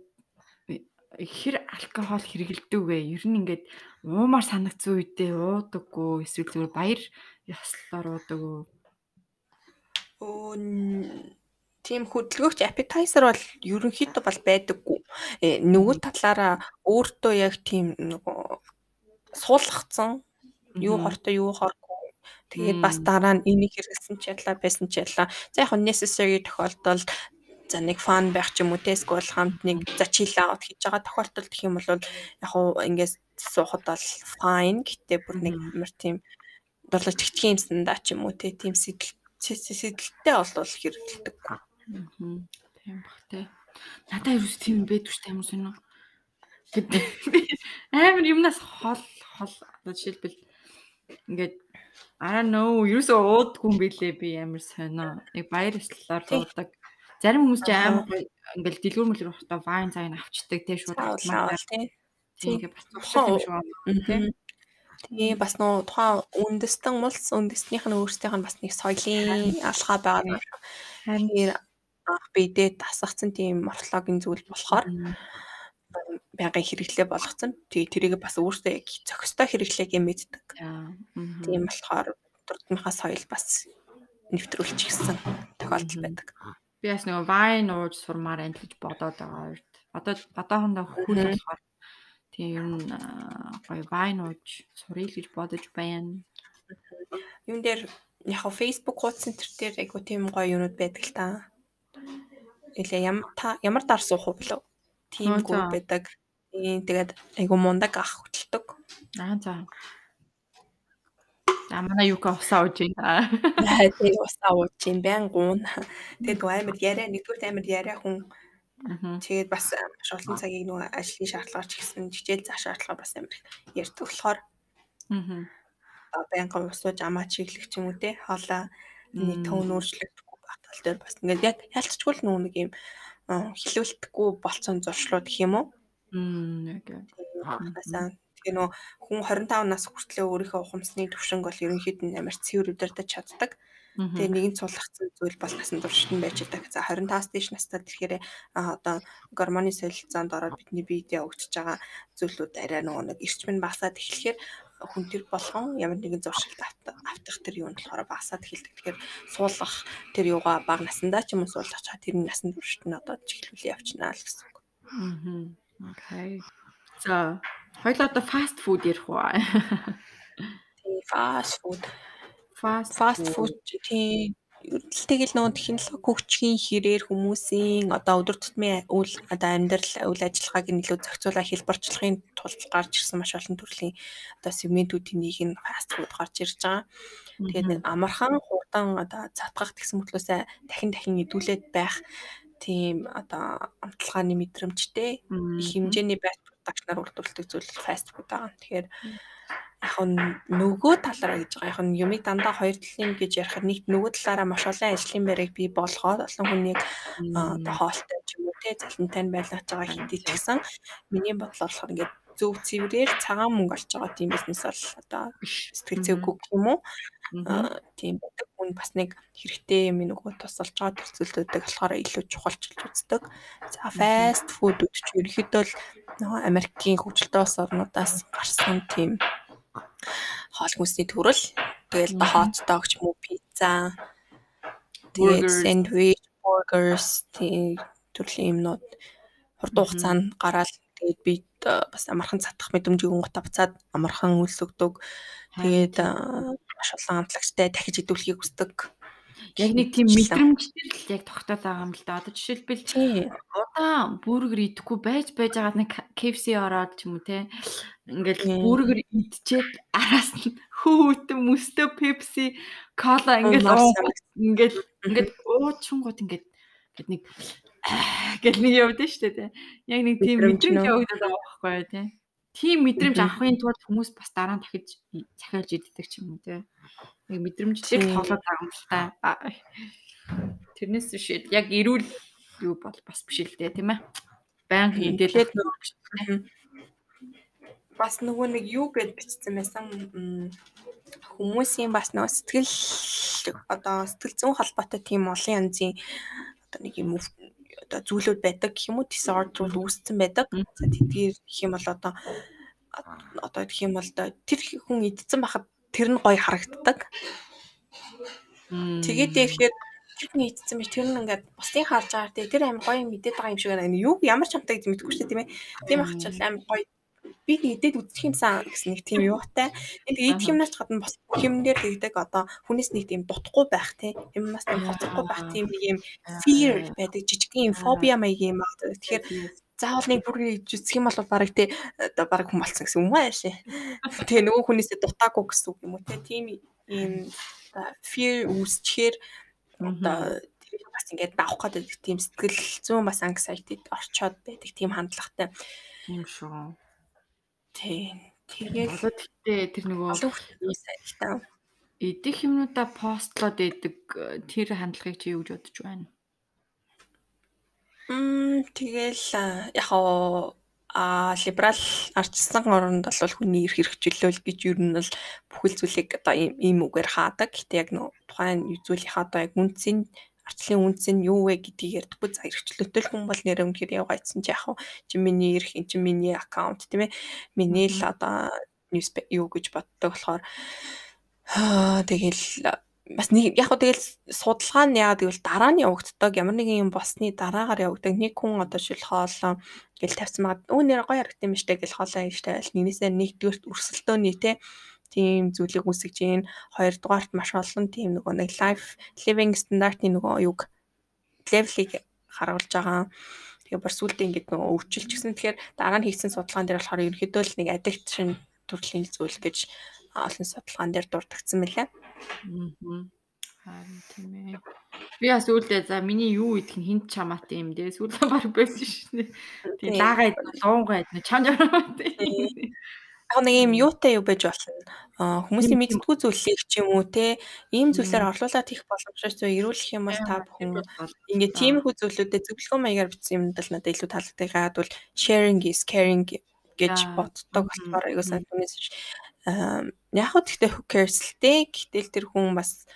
хэр алкогол хэрэгэлдэг вэ? Ер нь ингээд уумаар санагдсан үедээ уудаггүй эсвэл зүгээр баяр ёслолоор уудаг уу? Өө тийм хөдөлгөөгч appetizer бол ерөнхийдөө бол байдаггүй. Э, нөгөө талаараа өөртөө яг тийм нөгөө суулгацсан юу хортой юу хоргүй. Тэгээд бас дараа нь энийг хэрэгсэн ч ялла байсан ч ялла. За яг necessary тохиолдолд за нэг фан байх ч юм уу теск бол хамт нэг за chill out хийж байгаа тохиолдолд гэх юм бол яг уу ингээс суухад бол fine гэтээ бүр нэг мөр тийм дурлаж чигчгийн юмсан да ч юм уу те тийм сэтэл сэдэлтэй болвол хэрэгэлдэг. Тийм бах те. Надаа юу тийм байдгүй ч амар сонио. Амар юмнаас хол хол одоо жишээлбэл ингээд I don't know, ерөөсөө уудгүй юм билээ би амар сонио. Нэг баяр ёслолоор уудаг. Зарим хүмүүс ч амар ингээл дэлгүүр мөлөр ухтаа вайн цайг авчдаг тий шууд автоматар тий. Тэгээ бас туршил юм шүү тий. Тэгээ бас нөө тухайн үндэстэн мулс үндэстнийх нь өөрсдийнх нь бас нэг соёлын алхаа байгаа. Тэгэхээр анх бидэд тасгацсан тийм морфологийн зүйл болохоор байнгын хэрэглээ болгоцсон. Тэгээ тэрийг бас өөртөө яг зохистой хэрэглээг мэддэг. Тийм болохоор дурдмынхаа соёл бас нэвтрүүлчихсэн тохиолдол байдаг. Би бас нөгөө вайн ууж сурмаар энэ гэж бодоод байгаа үед. Одоо одоохондоо хөл болохоор тийм ер нь гоё вайн ууж сурыг гэж бодож байна. Юун дээр яг Facebook хуудас центр дээр айгу тийм гоё юмуд байдаг л та. Илээ ямар дар суух уу билүү? Тийм гоо байдаг. Тэгээд айгу мундаг ах хөтэлдэг. Аа за. За манай юука усаа ууж байна. Тэгээ [LAUGHS] усаа ууж байна. Байнгуун. Тэгээд амар яриа нэгдүгээр амар яриа хүн. Тэгээд бас маш олон цагийг нөгөө ажлын шаардлагаар ч гэсэн хичээл заа шаардлага бас амар ярьдаг болохоор. Аа. Байнгын усууж амаа чиглэх ч юм уу те. Хоолоо нэг төвн өөрчлөгдөхгүй байх тал дээр бас ингээд ялцчгүй л нэг юм хилүүлдэхгүй болцсон зуршлууд гэх юм уу? Мм яг. Хасаа Тэгээ нөө хүн 25 нас хүртлээр өөрийнхөө ухамсны төвшинг бол ерөнхийд нь амар цэвэр удирдах чаддаг. Тэгээ нэгэн цулгацсан зүйл бол насан туршид байж байгаа. За 25-аас дээш настай тэгэхээр одоо гормоны солилцоонд ороод бидний биедээ өгчөж байгаа зүйлүүд арай нөгөө нэг эрчим нь багасаад эхлэхээр хүн тэр болгон ямар нэгэн зуршилт автах тэр юунд болохоор багасаад эхэлдэг. Тэгэхээр суулгах тэр юугаа бага насандаа ч юм уу суулгах чаа тэр насан туршид нь одоо чиглүүлээ явчихнаа л гэсэн үг. Аа. Окей. За Хоёул одоо фаст фуд ярих уу? Тий, фаст фуд. Фаст фаст фуд тий тэгэл нөгөө технологи хөгжихийн хэрээр хүмүүсийн одоо өдөр тутмын үйл одоо амьдрал үйл ажиллагааг нь илүү зохицуулах хэлбэрчлэхийн тулд гарч ирсэн маш олон төрлийн одоо сегментүүдийн нэг нь фаст фуд гарч ирж байгаа. Тэгээд нэг амархан хурдан одоо цатгах гэсэн мэтлөөсөө дахин дахин идүүлээд байх тийм одоо амтлагааны мэдрэмжтэй их хэмжээний байт багш нар үйлдвэрлэдэг зүйл фаст фуд байгаа. Тэгэхээр яг нь нөгөө талаараа гэж байгаа. Яг нь юмыг дандаа хоёр талын гэж ярихад нэг нөгөө талаараа маш олон ажлын байрыг бий болгоод олон хүнийг одоо хоолтой ч юм уу те залантай байлгаж байгаа хэдий ч гэсэн миний бодлоор болохоор ингээд зөв цэврээр цагаан мөнгө олж байгаа тийм бизнес бол одоо сэтгэл зүйгүй юм уу? тийм байдаг хүн бас нэг хэрэгтэй юм нөгөө тусалж байгаа төлцөлдөдөг болохоор илүү чухалчилж үздэг. За fast food ч ерөөхдөө л нөгөө Америкийн хөгжилтэй улс орнуудаас гарсан тийм хоол хүнсний төрөл. Тэгэл hot dog ч юм уу пицца. Тэгээд сэндвич, burgers тийм төрлийн юмнууд хурдан хугацаанд гараад тэгээд би бас амархан цатах мэдрэмжийг гонгота буцаад амархан үлсгдэг. Тэгээд маш олон амтлагчтай дахиж идэвхийг хүсдэг. Яг нэг тийм мэдрэмжтэй л яг тогтоод байгаа юм л да. Одоо жишээлбэл удаан бүргэр идэхгүй байж байж байгаа нэг KFC ороод ч юм уу те. Ингээл бүргэр идчихэд араас нь хүүтэн мөстө Pepsi, Cola ингээл ингээл ингээд уучингууд ингээд гэд нэг гэл нэг явдсан шүү дээ. Яг нэг тийм мэдрэмж явагдаад байгаа байхгүй тий. Тийм мэдрэмж авахын тулд хүмүүс бас дараа нь дахиж захиалж иддэг ч юм уу те. Яг мэдрэмжлийг тоглоод байгаа юм л та. Тэрнээс биш яг эрүүл юу бол бас биш л дээ тийм ээ. Баян хидэлээд бас нөгөө нэг юу гэд бичсэн байсан хүмүүсийн бас нөгөө сэтгэл одоо сэтгэл зүйн холбоотой тийм олон янзын одоо нэг юм одоо зүйлүүд байдаг гэх юм уу disorder үүссэн байдаг. За тэдгээр гэх юм бол одоо одоо гэх юм бол тэр хүн идсэн байхад тэр нь гоё харагддаг. Тэгээд ирэхээр хүн идсэн биш тэр нь ингээд бусдын харж байгаа тэр амар гоё мэдээд байгаа юм шиг байна. Юу ямар ч амтаа гэж мэдгүй шүү дээ тийм ээ. Тийм ахчаал амар гоё би нэгдээд үзчих юмсан гэсэн нэг тийм юутай. [LAUGHS] Тэгээд идэх юмнаас гадна бас хэмнээр тэгдэг одоо хүнээс нэг тийм дутхгүй байх тийм юмнаас тийм хоцрохгүй байх тийм нэг юм fear байдаг жижигхэн фобиа маяг юм аа. Тэгэхээр заавал нэг бүргээ идэх юм бол баг тий одоо баг хүм болсон гэсэн юм аа шээ. [LAUGHS] Тэгээ нөгөө хүнээсээ дутаагүй гэсэн үг юм уу те. Тийм ийм fear үүсчихээр одоо тэр бас ингээд давах гэдэг тийм сэтгэл зүүн бас anxiety орчоод байдаг тийм хандлагатай юм шүү. Тийм. Тэгээд болоод гэхдээ тэр нөгөө идэх юмнуудаа постлоод идэг тэр хандлагыг чи юу гэж бодож байна? Мм тэгэл яг а либерал арчсан оронд бол хүний эрх хэрэгжүүлэл гэж юу нь бол бүхэл зүйлийг одоо ийм үгээр хаадаг. Гэтэ яг нөө тухайн зүйлийнхаа одоо яг үндсийн арчлын үнц нь юу вэ гэдгийг ярьдаггүй за эрхчлөлтөл хүн бол нэрээ үнэхээр явгаадсан чи яг хуу чи миний эрх чи миний аккаунт тийм ээ. Миний л одоо ньюс юу гэж боддог болохоор тэгэл бас нэг яг хөө тэгэл судалгаа нь яагаад гэвэл дараа нь явагддаг. Ямар нэгэн юм босны дараагаар явагддаг. Нэг хүн одоо шил хоолоо гэл тавьсан маад өө нэр гоё харагд юм штэ гэл хоолоо ийштэй аль нэгнээсээ нэгдүгээрт өрсөлдөөний те тийм зүйлийг үүсгэж гин хоёрдугаарт маш олон тийм нөгөө нэг life living стандартын нөгөө юг левелийг харуулж байгаа. Тэгээ бар сүултээ ингээд нөгөө өвчлч гэсэн. Тэгэхээр дараа нь хийсэн судалгаан дээр болохоор ерөнхийдөө л нэг addiction төрлийн зүйл гэж олон судалгаан дээр дурдгдсан мэлээ. Аа. Тийм ээ. Би бас үүдээ за миний юу идэх нь хинт чамаатай юм дээ. Сүүлдээ баг байсан шнэ. Тэгээ даагаад дуунгаад чам чамаатай. Яг нэг юм юутай юу байж болно. Хүмүүсийн мэддгүү зүйлийг ч юм уу те? Ийм зүйлээр орлуулад хийх боломжтой зүйл ирүүлэх юм бол та бүхэн ингээд тиймэрхүү зүйлүүдэд зөвлөгөө маягаар бичсэн юмд л надад илүү таалагддаг. Яагаад бол sharing is caring гэж боддог болохоор айгуу сайн түнээс яг хөө гэхдээ who cares л те гэтэл тэр хүн бас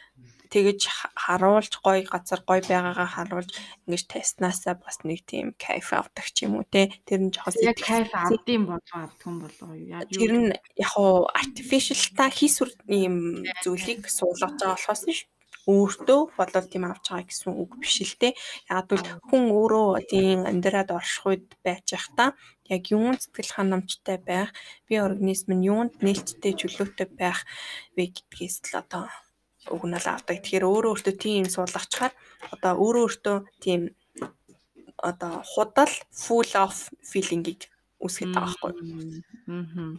тэгэж харуулж гоё газар гоё байгаагаа харуулж ингэж тестнаасаа бас нэг тийм кайф авдаг ч юм уу те. Тэр нь жоохон яг кайф авдсан болоо авдсан болоо яа тэр нь яг хуу artificial та хийсвэр ийм зүйлийг суулгаж байгаа болохоос ш өөртөө болол тийм авч байгаа гэсэн үг биш л те. Яг бол хүн өөрөө тийм амьдраад орших үед байж байхдаа яг юунд сэтгэл ханамжтай байх би организм нь юунд нээлттэй чөлөөтэй байх вэ гэдгээс л одоо өгнөл авдаг. Тэгэхээр өөрөө өөртөө тийм суулгачаар одоо өөрөө өөртөө тийм одоо худал full of feeling-ийг үүсгэж байгаа байхгүй. Аа.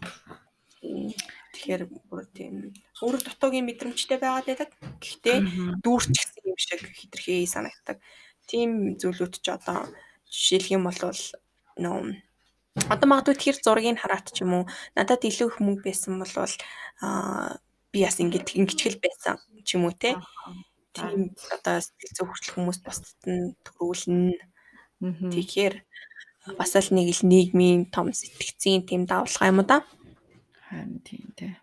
Тэгэхээр бүр тийм өөр дутуугийн мэдрэмжтэй байгаад байдаг. Гэхдээ дүүрчихсэн юм шиг хитрхээ санагддаг. Тийм зүйлүүд ч одоо жишээлх юм бол нөө одоо магадгүй тэр зургийг хараад ч юм уу надад илүү их мөнгө байсан бол аа би бас ингэж ингэчгэл байсан ч юм уу те. Тийм одоо сэтгэл зүйн хүртэл хүмүүс бусдад нь төрүүлнэ. Тэгэхээр бас л нэг л нийгмийн том сэтгцийн тийм давлага юм да. Харин тийм те.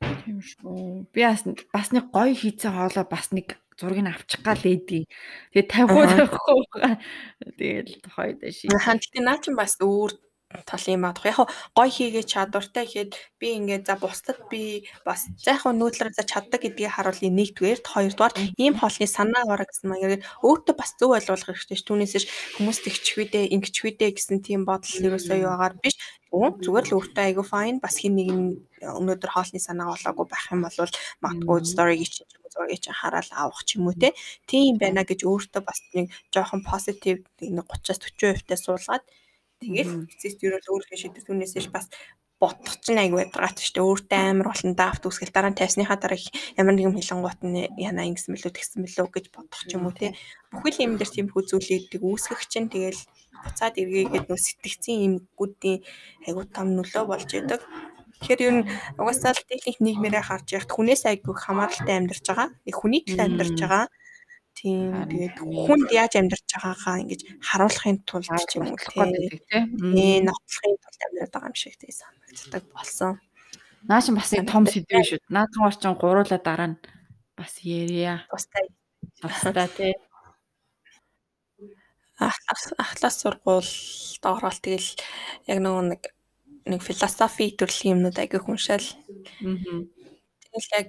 Тийм шүү. Би бас бас нэг гоё хийцэн хоолоо бас нэг зургийг авчих гал ээдий. Тэгээ тавихгүй тавихгүй. Тэгэл хойд ший. Ханталтын наа чинь бас өөр тал юм аадах. Яг гой хийгээ чадвартай гэхэд би ингээд за бусдад би бас за яг нүүдлэр за чаддаг гэдгийг харуулъя нэгдүгээр хоёрдугаар ийм хоолны санаа гараа гэсэн маягаар өөртөө бас зөв ойлгуулах хэрэгтэй ш. Түүнээсээ хүмүүс тэгчвэдэ ингэчвэдэ гэсэн тийм бодол ерөөсөө юу агаар биш. Зүгээр л өөртөө айгу файн бас хин нэг өнөөдөр хоолны санаа болоогүй байх юм бол магадгүй story гэж зургийг чинь хараад авах ч юм уу те. Тийм байна гэж өөртөө бас нэг жоохон positive нэг 30-аас 40% таа суулгаад Тэгэл эцэст юу л өөрийнхөө шийдвэр түүнээс л бас бодох чинь айгүй ядаргаат шүү дээ. Өөртөө амар болон даавт үсгэл дараа нь тайсныхаа дараа ямар нэгэн хилэнгуут нь янаа ингэсэн мөлөө тэгсэн мөлөө гэж бодох ч юм уу те. Бүхэл юм дээр тийм хүү зүйлүүдийг үүсгэх чинь тэгэл буцаад эргээгээд нөө сэтгцийн юмгуудын айгүй том нөлөө болж яадаг. Тэгэхээр ер нь угаасаа л техник нийгмээрээ харж яхад хүнээс айгүй хамааралтай амьдарч байгаа. Нэг хүний төлөө амьдарч байгаа Тийм тэгээд хүнд яаж амьдарч байгаагаа ингэж харуулахын тулд ч юм уу тийм нотлохын тулд амьдарч байгаа юм шиг тийм санагддаг болсон. Наа чи бас нэг том сэдв шүү. Наадхан орчин гуруула дараа нь бас ярья. Тустай. Тустай тий. ахлаас сургуульд ороод тэгэл яг нөгөө нэг нэг философи төрлийн юмнууд агай хүншэл. Аа. Тэгэл яг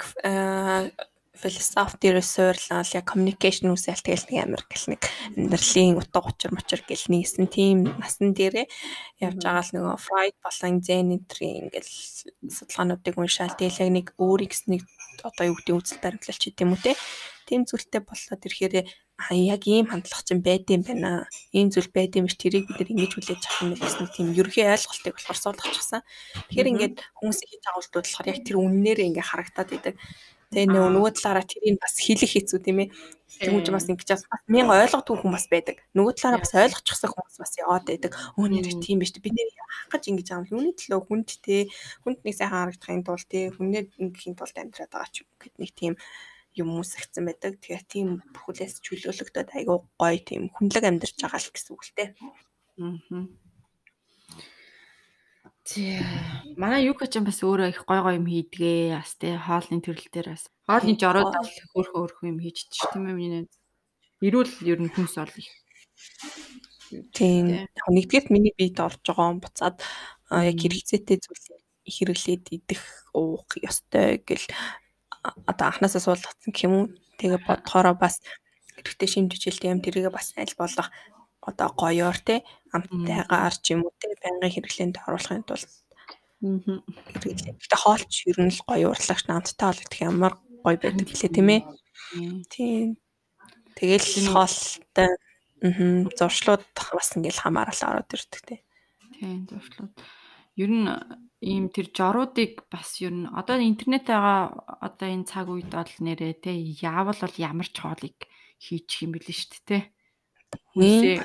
философи дээр суйрлал яг communication үсэл тэгэл нэг амир гэл нэг амьдралын утга учир мочир гэл нэгсэн тийм насан дээрээ явж байгаа л нөгөө Freud болон Zen энтрийн ингээл судалгаануудыг уншаал тэгэл яг нэг өөрийг нэг одоо юу гэдэг үзэл баримтлалч гэдэг юм уу те тийм зүйлтэй болоод ирэхээр яг ийм хандлага чинь байд юм байна. Ийм зүйл байд юм биш тэрийг бид нар ингэж хүлээж авах юм гэсэн тийм ерөхийн ойлголтыг болохоор суулгачихсан. Тэгэхээр ингээд хүмүүсийн хийж байгаа үйлдэл болохоор яг тэр үннээрээ ингээ харагтаад идэг. Тэгээ нөгөө талаараа тэрийг бас хэлэх хэцүү тийм ээ. Тэгмж бас ингэж бас мянга ойлгохгүй хүн бас байдаг. Нөгөө талаараа бас ойлгочихсан хүмүүс бас яваад байдаг. Өө нэр тийм биш бид нэр яах гэж ингэж аам л үүний төлөө хүнд те хүнд нэг сайхан харагдахын тулд те хүнээ ингэхийн тулд амьдраад байгаа ч гэд нэг тийм юм үсгцэн байдаг. Тэгэхээр тийм бүхлээс чөлөөлөгдөд айгүй гоё тийм хүнлэг амьдарч байгаа л гэсэн үг л те. Аа. Тий. Манай юка ч бас өөрөө их гой гой юм хийдгээ. Бас тий хоолны төрөл дээр бас. Хоолны жороод бол хөөрхөн хөөрхөн юм хийж ч тийм ээ миний. Ирүүл ер нь хүнс ол их. Тийм. Нэгдүгээрт миний биед орж байгаа буцаад яг хэрэгцээтэй зүйл хэрэглээд идэх уух ёстой гэл одоо анханасаа суулгацсан гэх юм уу. Тэгээ бодохороо бас хэрэгтэй шимжиж хэлтэй юм тэргээ бас аль болох одоо гоёор те амттайгаар ч юм уу те байнгын хэрэглээнд оруулахын тулд хэрэглээ. Гэтэ хоолч ер нь л гоё урлагч намттай холбогдох ямар гоё байдаг гэлээ тийм ээ. Тийм. Тэгэл хоолтой аа зуршлууд бас ингээл хамаарал ороод ирдэг те. Тийм зуршлууд. Ер нь ийм тэр жоруудыг бас ер нь одоо интернет байгаа одоо энэ цаг үед бол нэрээ те яавал бол ямар ч хоолыг хийчих юм бэлээ шүү дээ те. Хүнсээ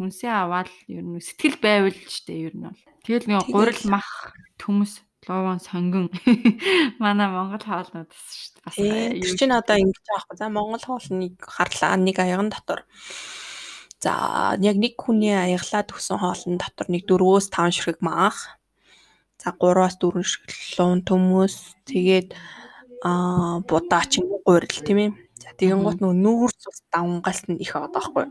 хүнсээ аваад ер нь сэтгэл байвал ч дээ ер нь бол. Тэгэл нэг гурил мах төмөс ловон сонгон [LAUGHS] манай Монгол хоолнууд бас шүү дээ. Тэр чинь одоо ингэж байхгүй. За Монгол хоолныг харлаа нэг аяган дотор. За яг нэг хүний аяглаад өгсөн хоолн дотор нэг 4-өөс 5 ширхэг маах. За 3-аас 4 ширхэг луун төмөс тэгээд аа будаа ч юм уу гурил тийм ээ За тэгэн гут нөгөө нүүр цус давнгалт нь их байгаа байхгүй.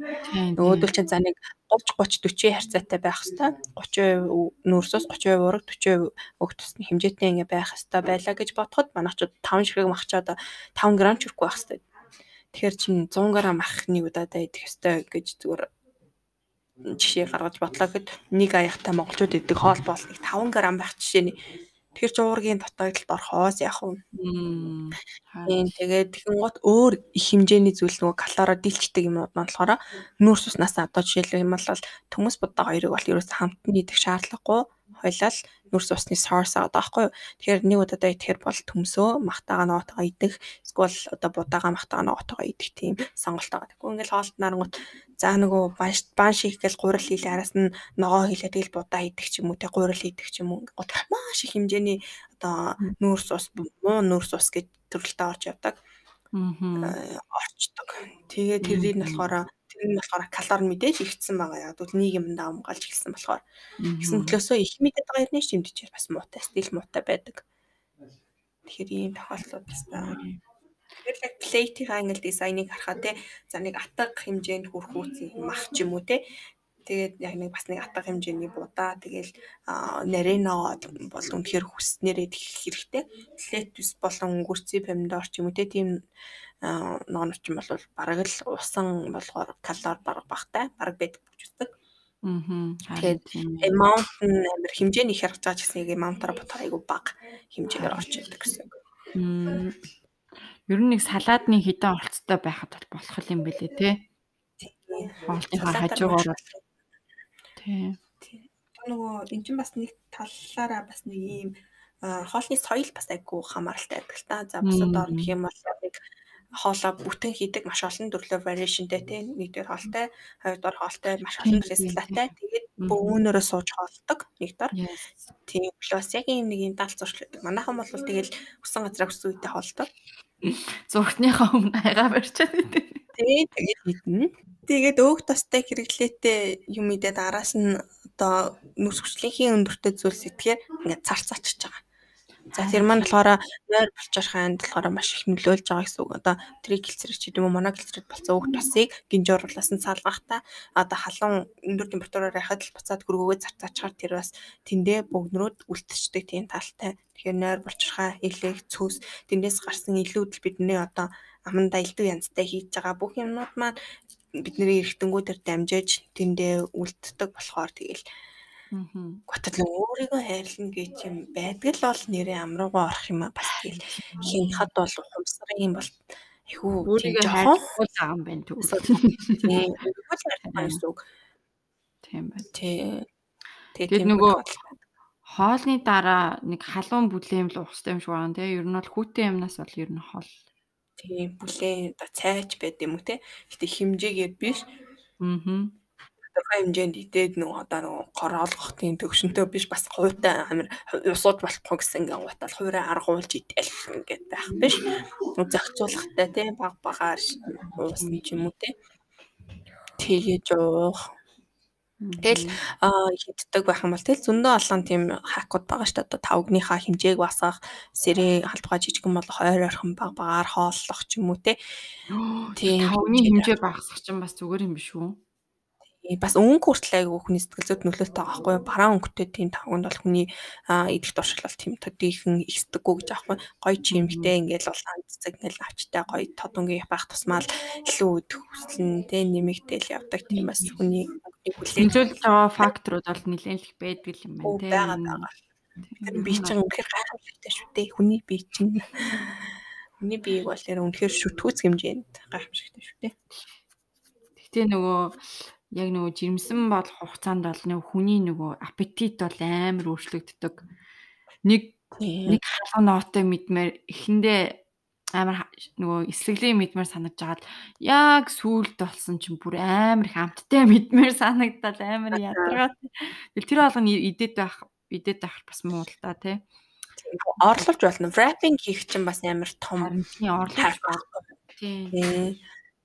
Нөгөөдөл чинь за нэг 30 30 40 харьцаатай байх хэвээр 30% нүүр цус 30% ураг 40% өг тусны хэмжээтэй ингээ байх хэвээр байлаа гэж бодоход манайчууд 5 ширхэг махчаад 5 г ч хүрхгүй байх хэвээр. Тэгэхээр чинь 100 г махны удаадаа идэх хэвээр гэж зүгээр жишээ гаргаж бодлоо гэд нэг аяхтай монголчууд идэг хоол бол нэг 5 г байх жишээний Тэр ч уургийн дотоодолд орхоос яах вэ? Тийм тэгээд тэгэн гот өөр их хэмжээний зүйл нөгөө калороо дийлчдэг юмуд нь болохоор нүүрс уснаас одоо жишээлбэл юм бол төмөс будаа хоёрыг бол ерөөс хамтан идэх шаардлагагүй хойлол нүрс усны source аваад байхгүй юу. Тэгэхээр нэг удаадаа идэхэр бол төмсөө махтаага ноотойгоо идэх эсвэл одоо будаага махтаага ноотойгоо идэх тийм сонголт байгаа. Тэгвэл ингээл хоолт нарангууд за нөгөө бан шиг гэл гурил хийлээ араас нь ногоо хийлээ тэгэл будаа идэх ч юм уу те гурил идэх ч юм уу маш их хэмжээний одоо нүрс ус муу нүрс ус гэж төрөлтөд орж явдаг. Аа орчдог. Тэгээ тэрийг нь болохоор Тэр нь болохоор калори мэдээж ихсэн байгаа. Яг бол нийгэмд амгалж эхэлсэн болохоор. Гэсэн төлөөсөө их мэдээд байгаа юм шиг тэмдэж бас муутай, стил муутай байдаг. Тэгэхээр ийм тохиолдлууд бас байгаа. Тэгэхээр плейтийн англ дизайныг харахад те за нэг атга хэмжээнд хүрэх үүсэх мах ч юм уу те тэгээд яг нэг бас нэг атга хэмжээний будаа тэгэл нарено бол үнэхээр хүснээрээ тэгэх хэрэгтэй. Летус болон өнгөрцөө помидор ч юм уу те тийм ногоон чинь бол бараг л усан болохоор калори бараг багтай бараг байдаг гэж үздэг. Аа. Тэгээд amount нь амар хэмжээний хэрэг зааж гэсэн яг amount-аар бодохоор айгүй бага хэмжээгээр орж ирдэг гэсэн үг. Ер нь нэг салаадны хідэн орцтой байхад бол болох юм бэлээ те. Хоолтынхаа хажуугаар тий. Нөгөө эн чинь бас нэг талаараа бас нэг ийм хоолны соёл бас айгүй хамааралтай байдаг л та. За бусад орн гэх юм бол нэг хоолоо бүтэн хийдэг маш олон төрлөө variationтэй тийм нэгдүгээр хоолтой, хоёрдугаар хоолтой маш олон рестлатай. Тэгээд бөөнөрөө сууж хоолдог нэгдүгээр. Тийм плюс яг ийм нэг юм даалц зуршил байдаг. Манайхан бол тэгэл өсөн газраа өссөн үедээ хоолдог. Зургтныхаа өмнө хайгаа барьчаад идэв. Тийм тэгээд идэнэ. Тэгээд өөх тостой хэрэглээтэй юм идээд араас нь одоо нүс хүчлийнхээ өндөртэй зүйлс итгэхээр ингээд цар цачж байгаа. За тэр маань болохоор нойр болчоор ханд болохоор маш их нөлөөлж байгаа гэсэн үг. Одоо тригглицерид ч гэдэм үү моноглицерид болсон үг тосыг гинж оруулаас нь салгахтаа одоо халуун өндөр температураар яхад л буцаад хөргөөгөө зарцаачаар тэр бас тэндээ богнорууд үлдчихдэг тийм талтай. Тэгэхээр нойр болчорхаа элэг цөс тэндээс гарсан илүүдэл бидний одоо аманда элдв янзтай хийж байгаа бүх юмнууд маань бидний эргэтэнгүүдээр дамжиж тэндээ үлддэг болохоор тэгэл Готлон өөрийгөө хайрлна гэж юм байдаг л бол нэрээ амруугаа орох юм бас тэгэл хинхад бол ухамсар юм бол айхүү өөрийгөө байгаа юм байна түг. Тийм. Хайрлах. Тийм байна. Тий. Тэгээд нөгөө хоолны дараа нэг халуун бүлэм л ухстай юм шиг байна тий. Ер нь бол хүүтэн юмнаас бол ер нь хоол. Тийм бүлээн цайч байд юм уу тий. Гэтэ хэмжээгээр биш. Аа тодорхой хэмжээнд идээд нөгөө одоо нөгөө гор олгохын төвшөнтэй биш бас хувьтай амир усууд болохгүй гэсэн ингээ гутал хуурай аргуулж идэл ингээд байх биш. Зохицуулахтай тийм баг багаар уусна ч юм уу тийм. Тэгэж уух. Тэгэл хиддэг байх юм бол тэгэл зөндөө олон тийм хакууд байгаа шүү дээ. Одоо тавгныхаа хэмжээг басгах, сэрээ халдваа жижигэн болох ойр ойрхон баг багаар хооллох ч юм уу те. Тийм тавгны хэмжээ багасгах чинь бас зүгээр юм биш үү? Бас өнгө хүртэл айгүй хүний сэтгэл зүйд нөлөөтэй байгаа байхгүй? Бараа өнгөтэй тийм тавганд бол хүний идэх туршил тийм төдийхөн ихсдэггүй гэж аахгүй. Гой чимэгтэй ингээл улаан цэцэг ингээл авчтай гой тод өнгө байх тусмаа л илүү өдөх хүслэн тэ нэмэгдээл явдаг тийм бас хүний хүлээж байгаа факторууд бол нэлээд их байдаг юм байна тийм. Байгаа байгаа. Тэр би чинь үнэхээр гайхамшигтай шүү дээ. Хүний бие чинь хүний биеийг бол тэр үнэхээр шүтгүүц хэмжээнд гайхамшигтай шүү дээ. Гэтэ нөгөө яг нөгөө жирэмсэн болох хугацаанд бол нөгөө хүний нөгөө аппетит бол амар өөрчлөгддөг. Нэг нэг халуун ноотой мэдмээр эхэндээ амар нөгөө эслэглийн мэдмээр санагдаж хагаад яг сүулт болсон чинь бүр амар их амттай мэдмээр санагдал амар ядаргаа. Тэгэл тэр болгоно идээд байх идээд байх бас муу л та тий. Орлуулж болно. Wrapping хийх чинь бас амар том. Орлуулж байна. Тийм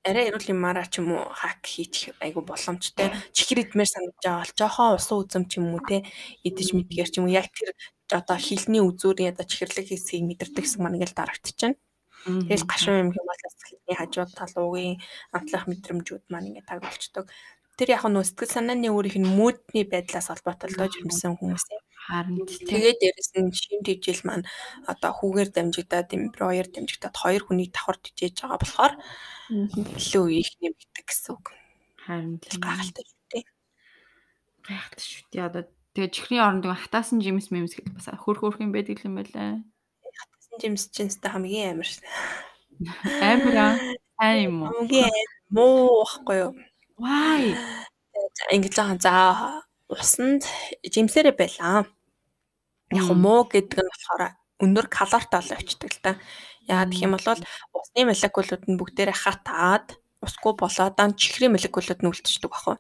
арай эрүүл юмараа ч юм уу хак хийчих айгу боломжтой. Чихэр идмээр санагдаж байгаа бол жоохон усан үзэм ч юм уу те идэж мэдгээр ч юм уу яг тэр одоо хилний үзүүрийн одоо чихэрлэг хэсгийг мэдэрдэг гэсэн маань ингээл дарагдчихна. Тэгэл гашуун юм хэм бол хилний хажууд талуугийн амтлах мэдрэмжүүд маань ингээд таг болчдөг. Тэр яг нөө сэтгэл санааны өөрийнх нь мүүдний байдлаас холбоотой л дож ирсэн хүмүүс юм. Харин тэгээд дээрэс нь шин тижил маань одоо хүүгээр дамжигдаад эмброер дамжигдаад хоёр хүний давхар тижээж байгаа болохоор илүү их нэмэгдэх гэсэн үг. Харин гайхалтай шүү дээ. Гайхалтай шүү дээ. Одоо тэгээ чихрийн оронд хатаасан жимс мэмс гэдэг бас хөрх хөрх юм байдаг юм байлаа. Хатаасан жимс чинь өстой хамгийн амар. Амар аа. Юм уу? Хамгийн муу байхгүй юу? Why? Ингэж байгаа за усанд жимсээрээ байлаа. Яг муу гэдэг нь болохоор өндөр калорит ол авчдаг л та. Яагаад гэх юм бол усны молекулууд нь бүгдээрээ хатаад усгүй болоод дан чихрийн молекулууд нь үлдчихдэг баггүй.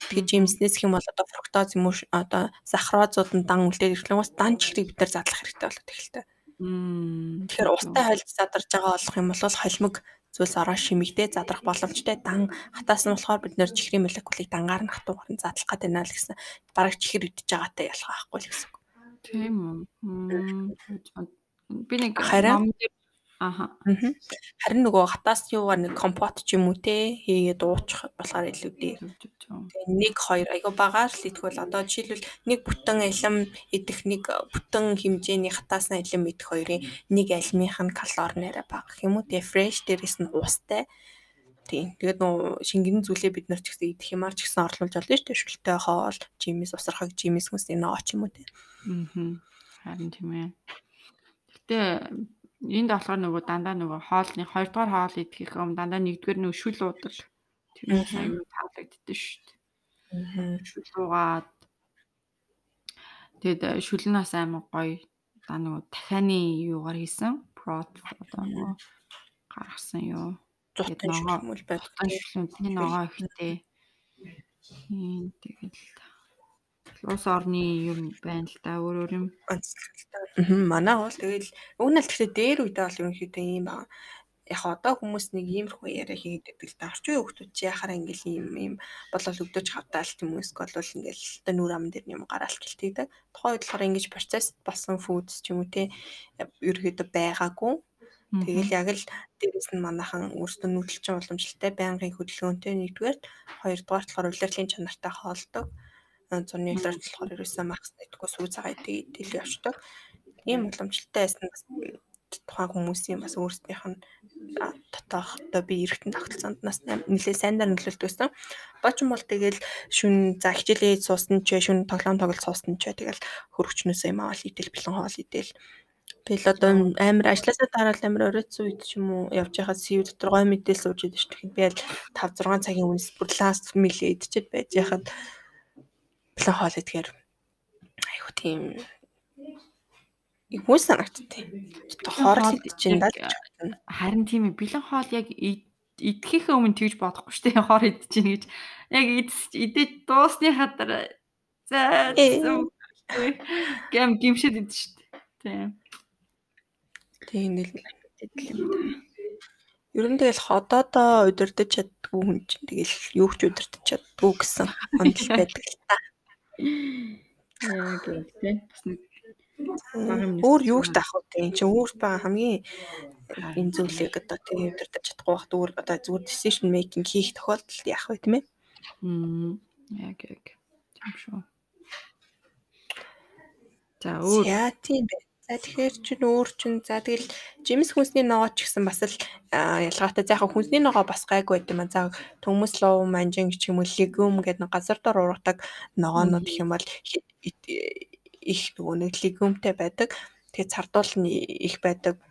Тэгэхээр жимснээс хэм бол одоо фруктоз юм уу одоо сахарозууд нь дан үлдээд ирэхлээр бас дан чихрийг бид нар задлах хэрэгтэй болоод эхэлдэг. Тэгэхээр устай хойлж задарж байгаа болох юм бол холимог зүйлс ороо шимэгдээ задрах боломжтой дан хатаас нь болохоор бид нэр чихрийн молекулыг дангаар нь хатуугаар нь задлах гэдэг нь л гэсэн бараг чихэр үдэж байгаатай ялгаа байхгүй л гэсэн. Тийм үү. Би нэг харин Аха. Харин нөгөө хатаас юугаар нэг компот ч юм уу те хийгээд уучих болохоор илүү дээр. Нэг хоёр айгу багаар л идэхвэл одоо жишээлбэл нэг бүтэн алим идэх нэг бүтэн хэмжээний хатаас нь алим идэх хоёрын нэг алимынх нь калори нэрэ бага юм уу. Тэгээ фреш дээрээс нь уустай. Тийм. Тэгээд нөө шингэн зүйлээ бид нар ч гэсэн идэх юмар ч гэсэн орлуулж олно шүү дээ. Шүлтэй хоол, жимс, усрахаг жимс хүнс нөө ч юм уу те. Аа. Харин тийм ээ. Гэтэ Энд болохоор нөгөө дандаа нөгөө хоолны 2 дугаар хоол идэхээс өмнө дандаа 1-р нөгөө шүл уудаг. Тэрнээс аюу таалагддээ шүү дээ. Шүл уугаад тэгэд э, шүл нь бас аймаг гоё. Да нөгөө дахианы юугаар хийсэн. Прот одоо нөгөө гаргасан юу. Тэгээд ногоо байдаг. Шүлэн тийм ногоо ихтэй. Тэгэл улс орны юм байна л да өөр өөр юм манай бол тэгэл уг нь л гэхдээ дээр үедээ бол ерөнхийдөө ийм байгаа. яг одоо хүмүүс нэг иймэрхүү яриа хийгээд байдаг л да. Орчин үеийн хүмүүс чи яхаар ингээл ийм ийм болол өгдөж хавтаал тийм үск болвол ингээл одоо нүр ам дээр юм гараал гэлтийдэг. Тухайн үед болохоор ингэж процесс болсон фудс ч юм уу те ерөөдөө байгаагүй. Тэгэл яг л дээрэс нь манайхан өөрсдөө нүүдэлчин уламжлалтай байнгын хөдөлгөөнтэй нэгдүгээр хоёрдугаар болохоор улирлын чанартай хоолдог. Зуны улирал болохоор ерөөсөө махс нэгдэггүй сүү цагаа идэв идэв явчихдаг. Ийм уламжлалтай байсан бас тухайн хүмүүсийн бас өөрсдийнх нь дотоохтой би эргэтэн тогтолцоонд нас нэлээ сайнаар. Одоо ч юм бол тэгэл шүн за хичээлээ суусна ч шүн тоглоом тоглолт суусна ч тэгэл хөрөгчнөөсөө юм аваад идэл бэлэн хоол идэл Тэгэл одоо амар ажилласаа дараал амар оройтсан үед ч юм уу явж байхад сив дотор гой мэдээл сууж идэж шүү дээ. Би аль 5 6 цагийн өмнөс бүр ласт милээ идчихэд байж яхад бэлэн хоол идэхээр айгу тийм Их санагдтыг. Хоорл чинь даа. Харин тийм бэлэн хоол яг идэхийнхээ өмнө тэгж бодохгүй шүү дээ. Хоор идэж чинь гэж. Яг идэж дуусны хатар за гэм гимшэд идэж шүү дээ. Тийм. Тийм нэл Ер нь тэгэл ходоодоо удирдах чаддгүй хүн чинь тэгэл юу ч удирдах чаддгүй гэсэн [LAUGHS] онол байдаг л та. Яг тийм. Бас нэг Өөр юу ч таах вэ? Энд чинь өөр ба хамгийн энэ зүйлийг одоо тийм удирдах чадахгүй бахт өөр одоо зүгээр decision making хийх тохиолдолд яах вэ тийм ээ? Мм. Яг яг. Тийм шүү. За өөр. Яа тийм бэ. За тэгэхээр чин өөр чин за тэгэл жимс хүнсний ногоо ч гэсэн бас л ялгаатай за яг хүнсний ногоо бас гайгүй байт юм а. За төмөс лов манжин ч юм уу легум гэдэг нэг газар дор ургадаг ногоонууд гэх юм бол их нөгөө нэг легумтэй байдаг. Тэгээд цардуул нь их байдаг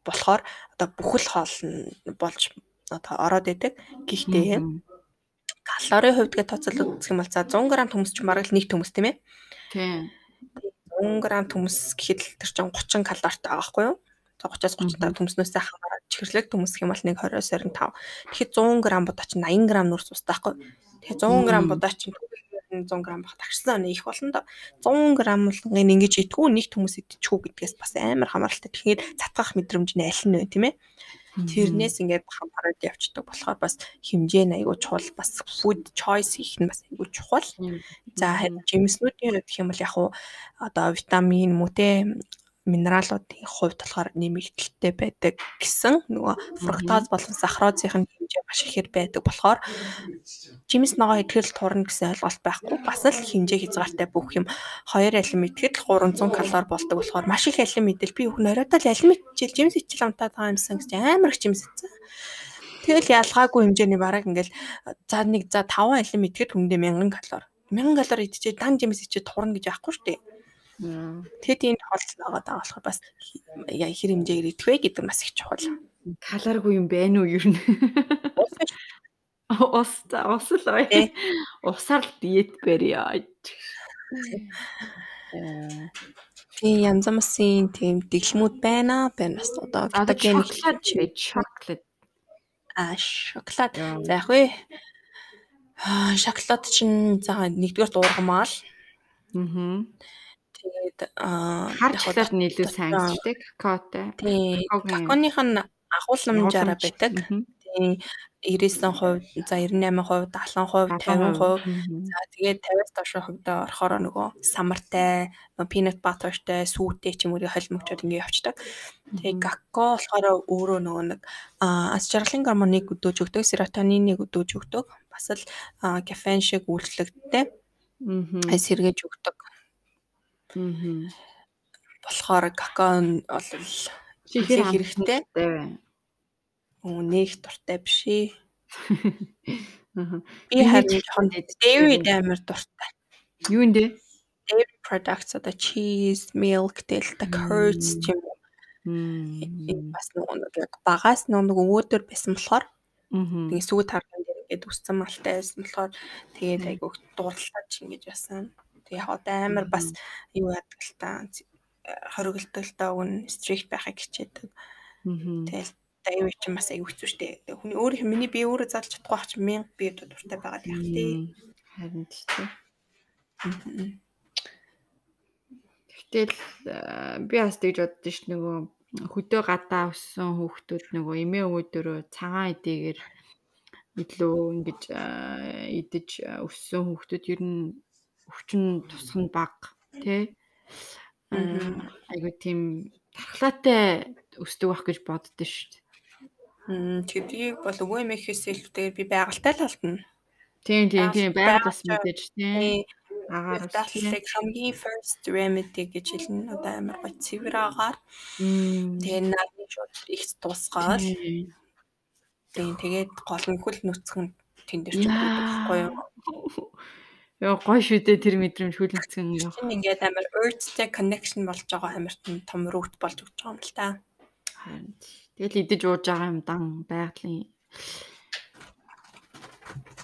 болохоор одоо бүхэл хоол нь болж одоо ороод идэг. Гэхдээ калорийн хувьд гэж тооцоолох юм бол за 100 г төмөс ч бараг л нэг төмөс тийм ээ. Тийм. 100 г төмөс гэхэд л тэр чинь 30 калоритой байгаа байхгүй юу? 30-аас 35 төмснөөсөө хамаарат чихэрлэг төмс гэх юм бол нэг 20-25. Тэгэхээр 100 г бодоо чи 80 г нүрс устаа байхгүй. Тэгэхээр 100 г бодоо чи 100 г бах тагшсан их болно да 100 г болгон ингэж итгүү нэг хүмүүс идчихүү гэдгээс бас амар хамааралтай. Тэгэхээр цатгах мэдрэмж нь аль нь вэ тийм ээ? Тэрнээс ингээд хамаарад явцдаг болохоор бас хэмжээ нь айгүй чухал бас food choice хийх нь бас айгүй чухал. За жимснүүдийн хувьд гэх юм бол яг уу одоо витамин те минералуудын хувьд болохоор нэмэгдэлтэй байдаг гэсэн нөгөө фруктоз болон сахарозын хэмжээ маш ихээр байдаг болохоор жимс ногоо идэхэл турна гэсэн ойлголт байхгүй. Бас л хэмжээ хязгаартай бүх юм. 2 алим идэхэд 300 калори болдог болохоор маш их алим идэл би өөхнө оройтой л алим ичил жимс ичил амтаад байгаа юмсан гэж амар их жимс ицсэн Тэгэл ялгаагүй хэмжээний бараг ингээл за нэг за 5 алим идэхэд хүндээ 1000 калори 1000 калори идчихээ дан жимс ичээ турна гэж яахгүй шүү дээ Тэгэд энэ тохиолдол байгаа даа болохоор бас хэр хэмжээгээр идэх вэ гэдэг нь бас их чухал. Калоргүй юм байна уу ер нь? Ус ус л бай. Усаар л диет барья. Тийм янз бүрийн тийм дэглэмүүд байна. Байна бас одоо кетогеник шоколад. А шоколад. За яг вэ. Шоколад чинь за нэгдүгээр дуургамаа л. Аа Тэгээд харчлаар нь илүү сайн гэдэг какаотой. Какаоных нь агуулмжаараа байдаг. Тийм. 99%, за 98%, 70%, 50%. За тэгээд 50-аас доош хувьдаа орохоор нөгөө самартай, peanut butterтай, сүүтэй ч юм уу холимогчод ингэ явцдаг. Тэгээд какао болохоор өөрөө нөгөө нэг ас жаргалын гормоныг өдөөж өгдөг, серотониныг өдөөж өгдөг. Бас л кафеин шиг үйлчлэгтэй. Аа. Сэргээж өгдөг. Болохоор какао нь бол чихэр хэрэгтэй. Өө нэг дуртай биш ээ. Би харин жоохон dairy амар дуртай. Юу нэ? Dairy products одоо cheese, milk та curds юм. Бас нэг багаас нэг өвөөдөр байсан болохоор тэгээ сүү тархан дээр ингээд үсцэн малтай байсан болохоор тэгээд айгуух дуралтай ч ингэж ясан. Яг одоо амар бас юу яадаг л та хориглолтой л та өгн стрикт байхыг хичээдэг. Тэгэл дайв чи бас аяг хэцүү штэ. Хүний өөр миний би өөрөө заалж чадахгүй ах чи мянга би дуртай байгаа яах тий. Харин тий. Гэтэл би бас тэгж боддоо ш нөгөө хөдөө гадаа өссөн хүүхдүүд нөгөө эмээ өвөдөрөө цагаан эдийгээр илүү ингэж идэж өссөн хүүхдүүд ер нь өвчин тусах нь бага тий айгу тийм тархлаатай өсдөг байх гэж боддоо шүү дээ. Мм тэдгийг бол өвөө эмээхээс илүүтэйгээр би байгальтай л алдна. Тийм тийм тийм байгаль бас мэдээж тийм. Агаар дадлыг хамгийн first remedy гэж хэлнэ. Одоо амар гоо цэвэр агаар. Тэгээ нарны шууд их тусгаад. Тийм тэгээд гол нь хөл нүцгэн тэн дээр ч байхгүй юу. [LAUGHS] Яа гоё шүү дээ тэр мэдрэмж хөл нүцгэн яа. Ингээд амар earthтэй connection болж байгаа амар том root болж өгч байгаа юм л та. Тэгэл идэж ууж байгаа юм дан байгалийн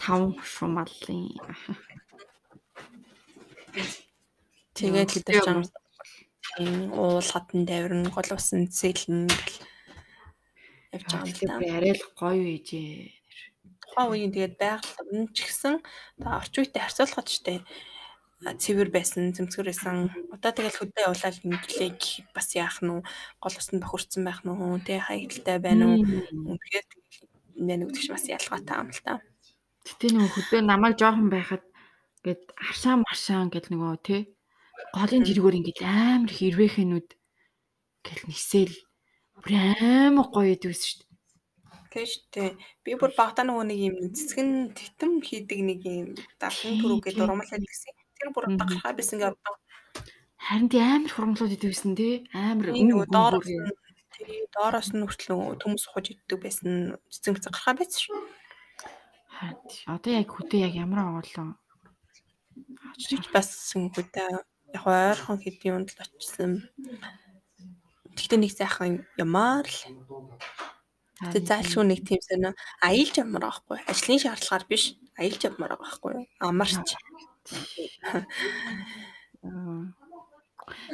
таван шумалын тэгээд бид нар чам уул хатан давирн гол усан цэлэн явж байгаа юм арай л гоё үйжээ тухайн үеийн тэгээд байгаль нь ч гэсэн орчин үетэй харьцуулахад ч тийм цэвэр байсан, цэмцгэр байсан. Одоо тэгэл хөдөө явуулаад инглээ гэхэд бас яах нь гол усанд бохирцсан байх нь тэ хаягдaltaй байна уу? Үнэхээр нэ нэгдэж бас ялгаатай юм л та. Гэтэ нөгөө хөдөө намайг жоохон байхад ингээд аршаа маршаа гэл нөгөө тэ голын зэрэгөр ингээд амар хэрвэхэнүүд гэл нисэл бүр амар гоё идвэс шүү Тэгэж тээ. Би бүр багтаа нөгөө нэг юм цэцгэн титэм хийдэг нэг юм далхан түрүү гэдэг урамлаад гэсэн. Тэр бүр дагахаа бисэн гээ одоо. Харин тий амар хурамлууд идэвсэн тий. Амар нөгөө нь тий доороос нь хүртэл төмс сухаж иддэг байсан. Цэцэн гарахаа байсан шүү. Одоо яг хөдөө яг ямар оолоо? Очиж бас хөдөө яг ойрхон хэдийн унд л очсон. Тэгтээ нэг сайхан ямаар л. Тэгтээ заалшгүй нэг тийм сонио аялж ямар байхгүй. Ажлын шаардлагаар биш. Аялж ямар байхгүй. Амарч.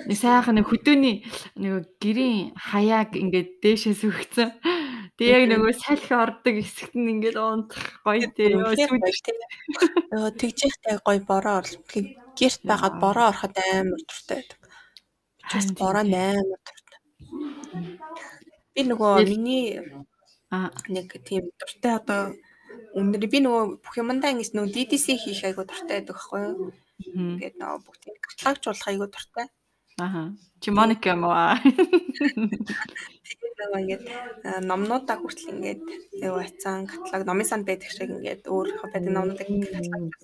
Нэг сайхан нэг хөдөөний нэг гэрийн хаяаг ингээд дээшээс өгцөн. Тэг яг нөгөө салхи ордог хэсэгт нь ингээд унтах гоё тий. Нөгөө тэгжихтэй гоё бороо орлоо. Гэрт байгаад бороо ороход амар дуртай байдаг. Бас бороо амар дуртай. Би нөгөө миний нэг тийм дуртай одоо өнөр би нөгөө бүх юмдаа ингэж нөгөө DDC хийх айгу дуртай байдаг байхгүй юу? Ингээд нөгөө бүгдийг каталогжуулах айгу дуртай. Аха. Чи Моника юм уу? Тэгээд нөгөө ингээд номнуудаа хүртэл ингээд юу ацсан каталог номын санд байдаг шиг ингээд өөр байдаг номнуудыг каталог.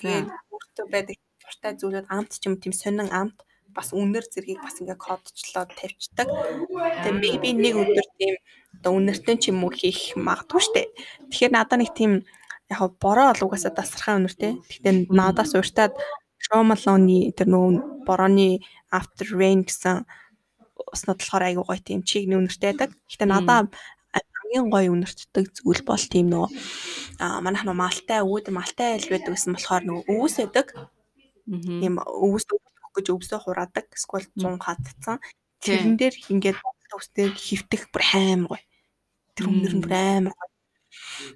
Тэгээд өөртөө байдаг дуртай зүйлүүд амт ч юм тийм сонин амт бас үнэр зэргийг бас ингээ кодчлоод тавьчихдаг. Тэгээ би нэг өдөр тийм одоо үнэртэй ч юм уу хийх магадгүй штэ. Тэгэхээр надад нэг тийм яг бороо угаасаа дасархаа үнэртэй. Гэхдээ надаас уртаад Шомалоны тэр нөгөө борооны After Rain гэсэн уснууд болохоор айгуу гоё тийм чиг нүнэртэй байдаг. Гэтэ надаа хамгийн гоё үнэртдэг зүйл бол тийм нөгөө а манайх нөгөө малтай үүд малтай айл байдаг гэсэн болохоор нөгөө өвс байдаг. Тийм өвс гэж өвсөө хураадаг. Эсвэл 100 хатцсан. Тэрэн дээр ингээд өвстэй хөвтөх бүр амар гоё. Тэр үнэр нь бүр амар гоё.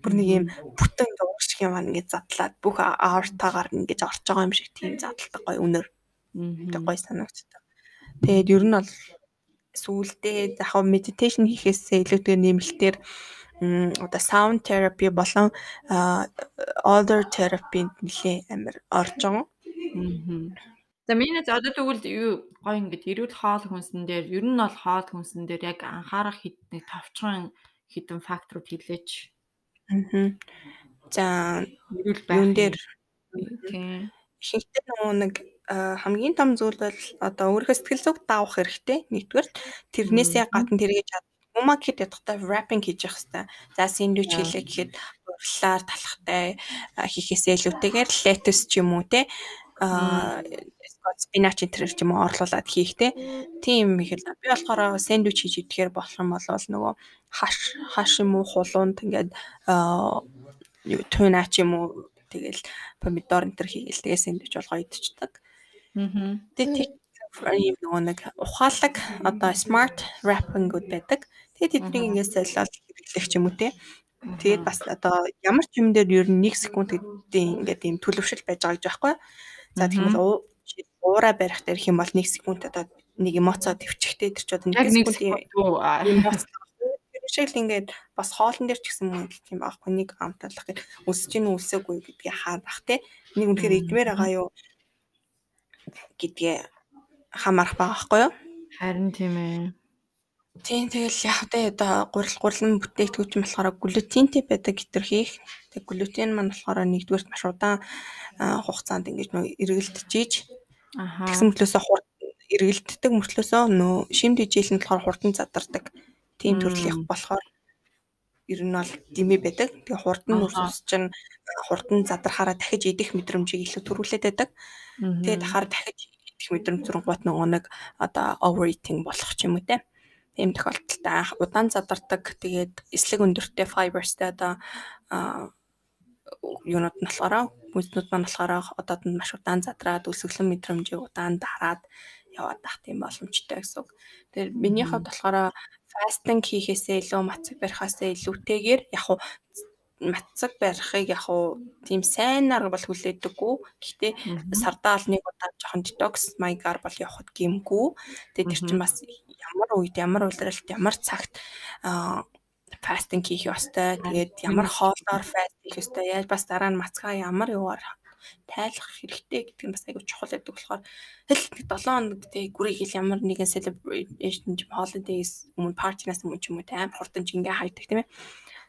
Бүр нэг юм бүтэн ингээд ууршиг юм ингээд задлаад бүх артаагаар ингээд орж байгаа юм шиг тийм задлдаг гоё үнэр. Тэгээ гоё санагддаг. Тэгээд ер нь бол сүүлдээ яг медитейшн хийхээсээ илүүтэйгээр нэмэлтээр одоо sound therapy болон other therapy нэлээ амар орж байгаа. За миний одоо тэгвэл юу гоё ингээд эрүүл хоол хүнсэн дээр ер нь бол хоол хүнсэн дээр яг анхаарах хэд нэг товчхон хідэн факторууд хэлээч. Аа. За эрүүл байх дээр тийм. Ихэнхдээ нөгөө нэг хамгийн том зүйл бол одоо өөрийнхөө сэтгэл зүг даавах хэрэгтэй. Нэгдүгээр тэрнээсээ гадна тэргээ чад Умаг хэд ядахтай wrapping хийж явах хэрэгтэй. За сэндвич хийлээ гэхэд урлаар талахтай хийхээсээ илүүтэйгээр lettuce ч юм уу те а спинач энэ ч юм уу орлуулад хийх те. Тийм ихэл би болохоор сэндвич хийж идэхээр болох юм бол нөгөө хаш хаш юм уу хулуунд ингээд туйна ч юм уу тэгэл помидор энэ төр хийгээл тэгээ сэндвич болгоо идчихдэг. Тэгээд ийм нөгөө нэг ухаалаг одоо smart wrapping-ууд байдаг. Тэгээд тэднийг ингээд солиод хэрэглэх юм уу те. Тэгээд бас одоо ямар ч юм дээр ер нь 1 секунд гэдээ ингээд ийм төлөвшөл байж байгаа гэж байхгүй. За тэгэхээр уура барих дээр их юм бол 1 секунд одоо нэг эмоцоо төвчгтэй тэр ч одоо нэг секунд эмоц шиг л ингээд бас хоолн дээр ч гэсэн мөн тийм аахгүй нэг амталах гэж өсөж ийн үсээгүй гэдгийг харах те. Нэг үнэхээр идмээр байгаа юу гэдгээ хамаарах байгаа байхгүй юу? Харин тийм ээ Тийм тэгэл яг тэ одоо гурил гурлан бүтээгдэхүүн чинь болохоор глютентэй байдаг гитэр хийх. Тэг глютен маань болохоор нэгдүгээрт маш удаан хугацаанд ингэж нөө эргэлдэж Аха. тэгсэн мөртлөөсөө хурд эргэлддэг мөртлөөсөө нөө шим дижээл нь болохоор хурдан задардаг. Тийм төрлийн болохоор ер нь бол димэ байдаг. Тэгээ хурдан нүрс чинь хурдан задрахаараа дахиж идэх мэдрэмжийг илүү төрүүлээд байдаг. Тэгээ дахаар дахиж идэх мэдрэмж зургуут нөгөө нэг одоо overeating болох ч юм уу те ийм тохиолдолтой удаан задардаг тэгээд эслэг өндөртэй fibersтэй одоо юунууд нь болохоор гүйцнүүд маань болохоор одоод нь маш удаан задраад өсөглөн мэдрэмжийг удаан дараад яваад тах тийм боломжтой гэсэн үг. Тэгэхээр миний хувьд болохоор фастинг хийхээсээ илүү мацаг барихаасаа илүүтэйгээр яг хуу мацаг барихыг яг хуу тийм сайн арга бол хүлээдэггүй. Гэхдээ сардаа л нэг удаа жоохон детокс маягаар бол явахд гимгүү. Тэгээд тэр чинь бас ямар үед ямар улиралд ямар цагт фастинг хийх ёстой. Тэгээд ямар хоолоор фаст хийх ёстой. Яаж бас дараа нь мацгаа ямар юугаар тайлах хэрэгтэй гэдэг нь бас айгүй чухал байдаг болохоор хэл 7 хоног тэг гүрийг ямар нэгэн celebration юм holidays өмнө party-наас өмнө ч юм уу амар хурдан жингээ хайдаг тийм ээ.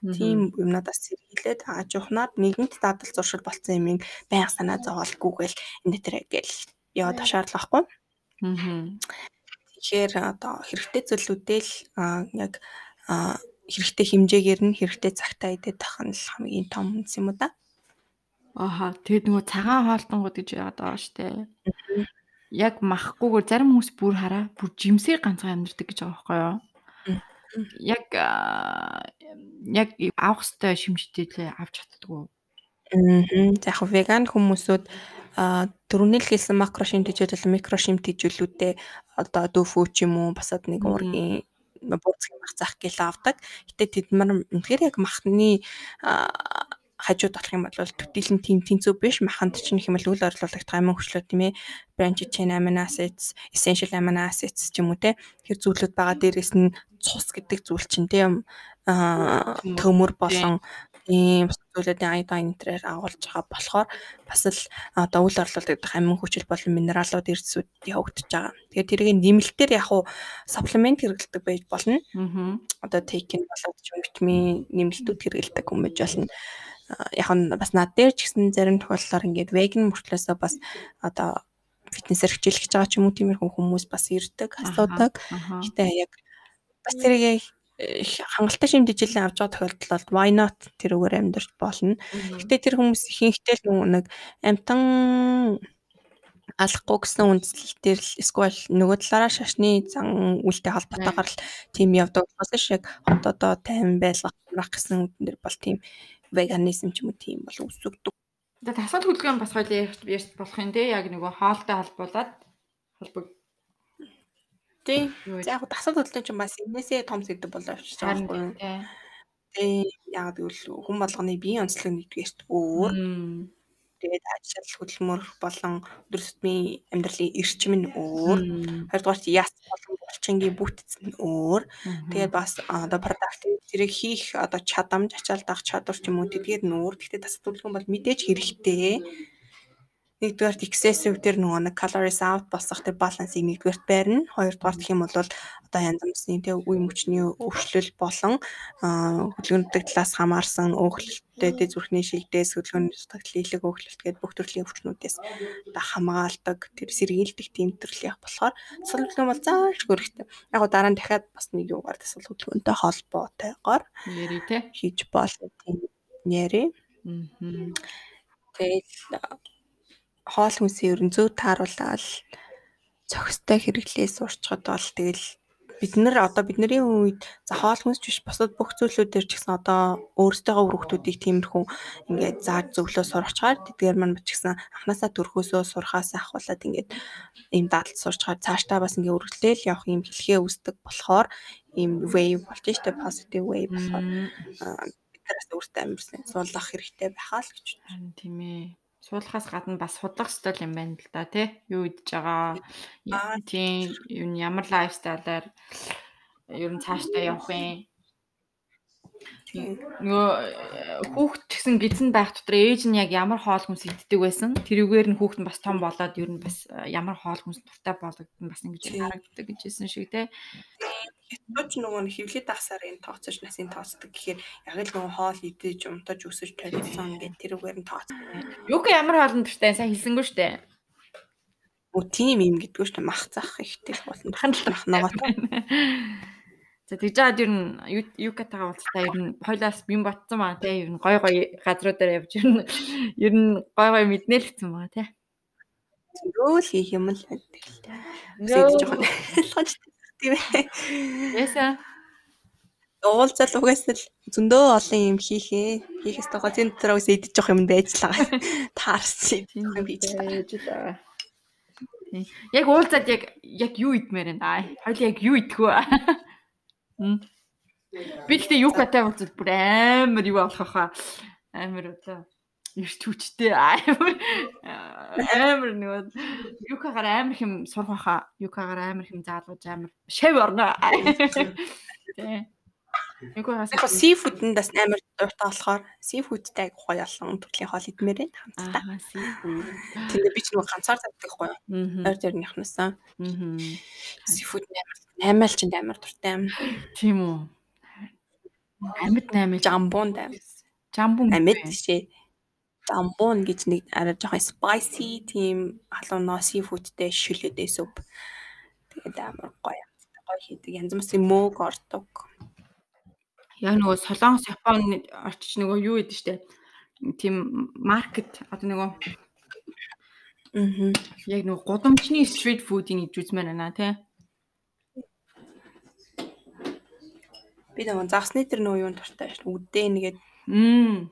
Тийм юмнуудаас сэргийлээд аажуухнаар нэгэнт дадал зуршил болцсон юмыг байнга санаа зовоолгүйгээл энэ дээр гэл яваад тушаарлахгүй. Аа. Тэгэхээр одоо хэрэгтэй зүйлүүдээ л яг хэрэгтэй хэмжээгээр нь хэрэгтэй цагтаа идэх тах нь л хамгийн том үнс юм да. Ааха. Тэгээд нөгөө цагаан хоолтонгууд гэж яагаад байгаа штэ. Яг махгүйгээр зарим хүмүүс бүр хараа бүр жимсээр ганцхан амьдэрдэг гэж байгаа байхгүй юу? Яг яг авах хэвээр шимжтээ авч чаддгүй. Аа. За яг веган хүмүүсүүд а түрүүний л хэлсэн макро шимтгийлэл микро шимтгийлэлүүдээ одоо дүүфүү ч юм уу басад нэг уургийн бууцгийн мах заах гэл авдаг. Гэтэ тэд нар үнэхээр яг махны хажууд болох юм бол төдийлэн тийм тэнцүү биш маханд чинь хэмэл үл орлуулах амин хөшлөө тийм ээ branch chain amino acids essential amino acids ч юм уу те тэр зүйлүүд байгаа дээрээс нь цус гэдэг зүйл чинь тийм төмөр болон ийм зүйлүүдийн айодин энтрээр агуулж байгаа болохоор бас л одоо үл орлуулдаг амин хүчил болон минералууд эрдэсүүд явагдаж байгаа. Тэгэхээр тэрийг нэмэлтээр яг уу саплемент хэрэглэдэг байж болно. Одоо тейкин болоод ч витамин нэмэлтүүд хэрэглэдэг юм байж болно. Яг нь бас над дээр ч гэсэн зарим тохиолдолд ингээд веган мөртлөөсөө бас одоо фитнесээр хичээлж байгаа ч юм уу тиймэрхүү хүмүүс бас ирдэг, асуудаг. Гэтэ яг бас тэрийг хангалттай шимт жилийн авч байгаа тохиолдолд why not тэрүүгээр амьдрч болно. Гэтэ тэр хүмүүс ихэнхдээ л нэг амтан алахгүй гэсэн үндслэлтээр л эсвэл нөгөө талаараа шашны зан үйлтэй холбоотойгоор л тийм явдаг болохоос яг хот одоо тайван байлгах гэсэн үгэн дээр бол тийм веганизм ч юм уу тийм бол үсгдэг. Тэгээд тасгал хөдөлгөөн бас хоёул ярьж болох юм те яг нөгөө хоолтой холбуулаад холбог Тийм. За яг дасал хөдөлгөөн чинь бас энэсээ том сэдв болоо авчиж байгаа юу? Тийм. Яг гэвэл хүн болгоны биеийн онцлог нэгдүгээрт өөр. Тэгээд ажил хөдөлмөр болон өдөр тутмын амьдралын эрчим нь өөр. Хоёрдугаарт яс болон булчингийн бүтц нь өөр. Тэгээд бас одоо productive зэрэг хийх одоо чадамж, ачаал дах чадвар ч юм уу тэдгээр нь өөр. Гэхдээ дасал хөдөлгөөн бол мэдээж хэрэгтэй нэгдүгээрт excessive тэр нөгөө нэг calories out босох тэр балансыг нэгдүгээрт байрна. Хоёрдугаар гэх юм бол одоо янз бүрийн тэг үе мөчний өвчлөл болон хөдөлгөөнөдөг талаас хамаарсан өөхлөлттэй дэ зүрхний шилдээс хөдөлгөөний тагтлилэг өөхлөлт гэдэг бүх төрлийн өвчнүүдээс одоо хамгаалдаг тэр сэргийлдэг тийм төрлийн болохоор тасал хөдөлгөөн бол зааш хөрөхтэй. Яг дараа нь дахиад бас нэг юугаар тасал хөдөлгөөнтэй холбоотойгоор яри тэ хийж болно тийм яри. Тэгэл хоол хүнсийн ерөн зөв тааруулаад зохистой хэрэглээ сурчхад бол тэгэл бид нар одоо бидний үед за хоол хүнс биш бусад бүх зүйлүүдээр ч гэсэн одоо өөрсдөө өргөтүүдийг тиймэрхүү ингээд зааж зөвлөө сурчаар тэдгээр маань ч гэсэн анханасаа төрхөөсөө сурхаас ахуулаад ингээд ийм дадлт сурчаар цаашдаа бас ингээд өргөлөөл явах юм хэлхээ үүсдэг болохоор ийм wave болж штэ positive wave болохоор бид нараас өөртөө амьдсан суулгах хэрэгтэй байхаа л гэж. Тийм ээ. Суулгахаас гадна бас судлах стил юм байна л да тий. Юу идж байгаа. Тийм юу ямар лайфстайлаар ер нь цаашдаа явах юм нөгөө э, хүүхд гэсэн гидсэн байх дотор ээж нь яг ямар хоол хүнс иддэг байсан тэрүүгээр нь хүүхд нь бас том болоод ер нь бас э, ямар хоол хүнс дуртай болгодсон бас ингэж харагддаг гэжсэн шиг те Хятадч нөгөө хөвлөд ахсаар энэ тооцож насын тооцдог гэхээр яг л нөгөө хоол идэж умтаж өсөж толсон гэдэг тэрүүгээр нь тооцдог. Юу гэх ямар хоолн дуртай сайн хэлсэнгүй штэ. Өө тийм юм гэдгүү штэ мах цах ихтэй болно. Хандлах ногоо. За тэгж жаад ер нь юкатагаа уулзтаа ер нь хоёлаас бим ботсон маа те ер нь гой гой газруудаар явж ер нь ер нь гой гой мэднэ л гэсэн маа те. Зөөл хийх юм л байдаг л та. Үсэж жоохон ойлгож тийм ээ. Яса. Уулзал угаас л зөндөө олон юм хийхээ. Хийхээс тохоо зэн дотор угаас идэж явах юм байж л байгаа. Таарсан юм бийж байгаа. Яг уулзаад яг яг юу идмээр байна. Хоёул яг юу идэх вэ? Би гэхдээ юкатай уулзал бүр амар юу болох хаа. Амар одоо эрт хүчтэй амар амар нэг юкагаар амар хэм сурах хаа. Юкагаар амар хэм заалгаж амар шав орно. Тэ. Юкагаас яг сифудэнд бас амар дуртай болохоор сифудтай гоё олон төрлийн хоол идмээр байна хамтдаа. Аа сифуд. Тэндээ би ч нэг ганцаар тавьдаг гоё. Ойр дэрнийхнасаа. Аа. Сифуд амар Наймаал ч амар дуртай юм. Тийм үү. Амьд наймал жамбунд амьд. Жамбун амьд шээ. Жамбун гэж нэг арай жоохон spicy тийм халуун носи фудтэй шүлэдэй сүп. Тэгээд амар гоё. Гоё хийдэг. Янз бүрийн мөөг ордог. Яг нөгөө Солонгос, Японы очиж нөгөө юу идэв штэ. Тийм маркет одоо нөгөө Мм. Яг нөгөө гудамжны стрит фудыг идэж үзмээр байна тий. Би нөгөө загсны тэр нөгөө юунд дуртай шүү. Үдээ нэгээд Мм.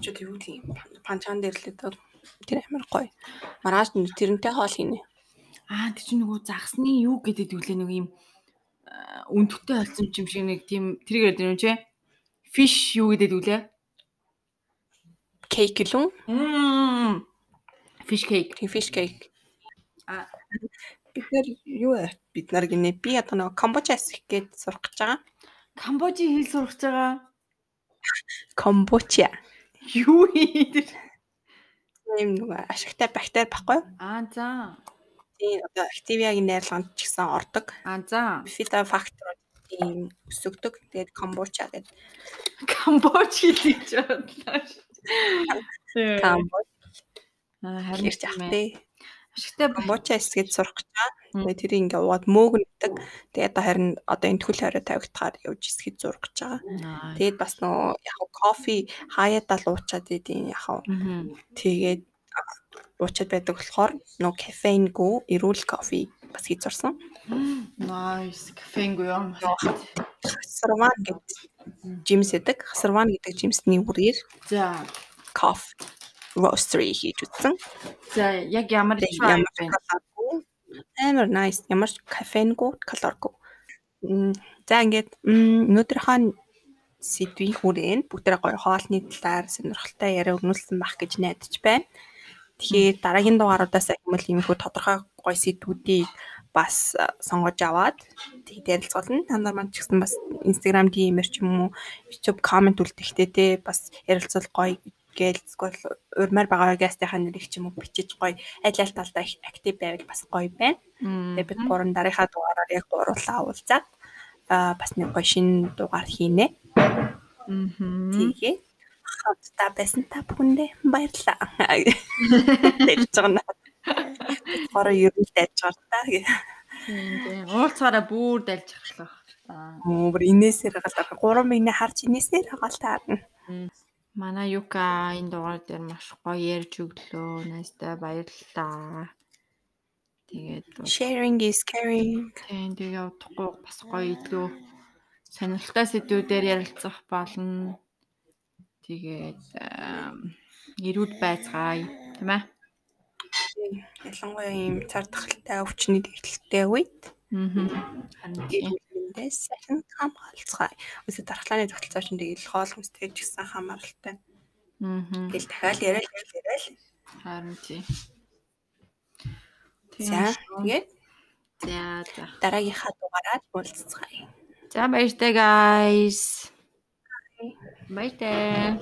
чи юу тийм панчаан дээр л өдөр тэр амар гоё. Маргааш тэрнтэй хоол хийнэ. Аа тэр чинь нөгөө загсны юу гэдэг вүлээ нэг юм өндөгтэй холцсон юм шиг нэг тийм ярьдаг юм чи. Fish юу гэдэг вүлээ? Кейк? Мм. Fish cake. Тийм fish cake. Аа бид нар юу бид нар гинэ би одоо нэг Камбож асих гээд сурах гэж байгаа. Камбожи хэл сурах гэж байгаа. Камбоча. Юу ийм нэг ашигтай бактери баггүй. Аа за. Тийм одоо Activia-гийн найрлаганд ч гэсэн ордог. Аа за. Fita factor ийм өсөгдөг. Тэгээд камбоча гэдэг. Камбоч хэлж бодлоо. Камбоч. Аа харин ч яах Ашигтай бочаа эсгээд сурах гэж байгаа. Тэгээ тэр ингээ уугаад мөөгнөдөг. Тэгээ одоо харин одоо энэ төл хорой тавигдахаар явж эсгээд зурх гэж байгаа. Тэгээд бас нөө яг кофе хаяатаа луучаад идэв яг. Тэгээд уучаад байдаг болохоор нөө кафеингүү эрүүл кофе бас хийж сурсан. Nice. Кафеингүү юм. Хасарван гэдэг жимс гэдэг. Хасарван гэдэг жимсний үрээр. За. Кофе roastery хийж үзсэн. За яг ямар ямар амар nice ямар кафенгүй калоргүй. За ингээд өнөөдрийнхөө сэдвийн хүрээнд бүгдээ гоё хоолны талаар сонирхолтой яриа өрнүүлсэн бах гэж найдаж байна. Тэгэхээр дараагийн дугааруудаас ахимал иймэрхүү тодорхой гоё сэдвүүдийг бас сонгож аваад тэгээд ярилцуулна. Та нар маань ч гэсэн бас Instagram DM-ээр ч юм уу YouTube comment үлдэхтэй те бас ярилцвал гоё гээл эсвэл урмаар байгаа гастынхаа нэрийг ч юм уу бичиж гоё аль аль талдаа их актив байвал бас гоё байна. Тэгээ бид гурван дараагийн дугаараар яг гуруулаа уулзаад аа бас нэг гоё шинэ дугаар хийнэ. Мм. Тэгээ хамтдаа байсан та бүхэндээ баярлалаа. [LAUGHS] Дэлж байгаа. Гороо ер нь дайж байгаа та. Тийм. Уулцаараа бүр дайж ахлах. Оо бүр инээсээр галаа. 3 минут харж инээсээр хагаал таарна. Манай Юка энэ дугаар дээр маш гоё ярьж өглөө. Найстай баярлалаа. Тэгээд sharing is caring. Тийм тэг явдахгүй бас гоё илүү сонирхолтой сэдвүүдээр ярилцах болно. Тэгээд эрүүл байцгаая тийм ээ. Ялангуяа ийм цар тахалтай өвчний дэгдэлтэй үед. Аа. Эндээс сайхан хамгаалцгаая. Үсэ дархлааны тогтолцоо чинь тэгэл хоол хүнстэй ч гэсэн хамааралтай. Мгм. Тэгэл дахиад яриад яриад. Харин тий. Тэгээд За за. дараагийнхаа дугаараар уулзцгаая. За баяртай guys. Баяртай.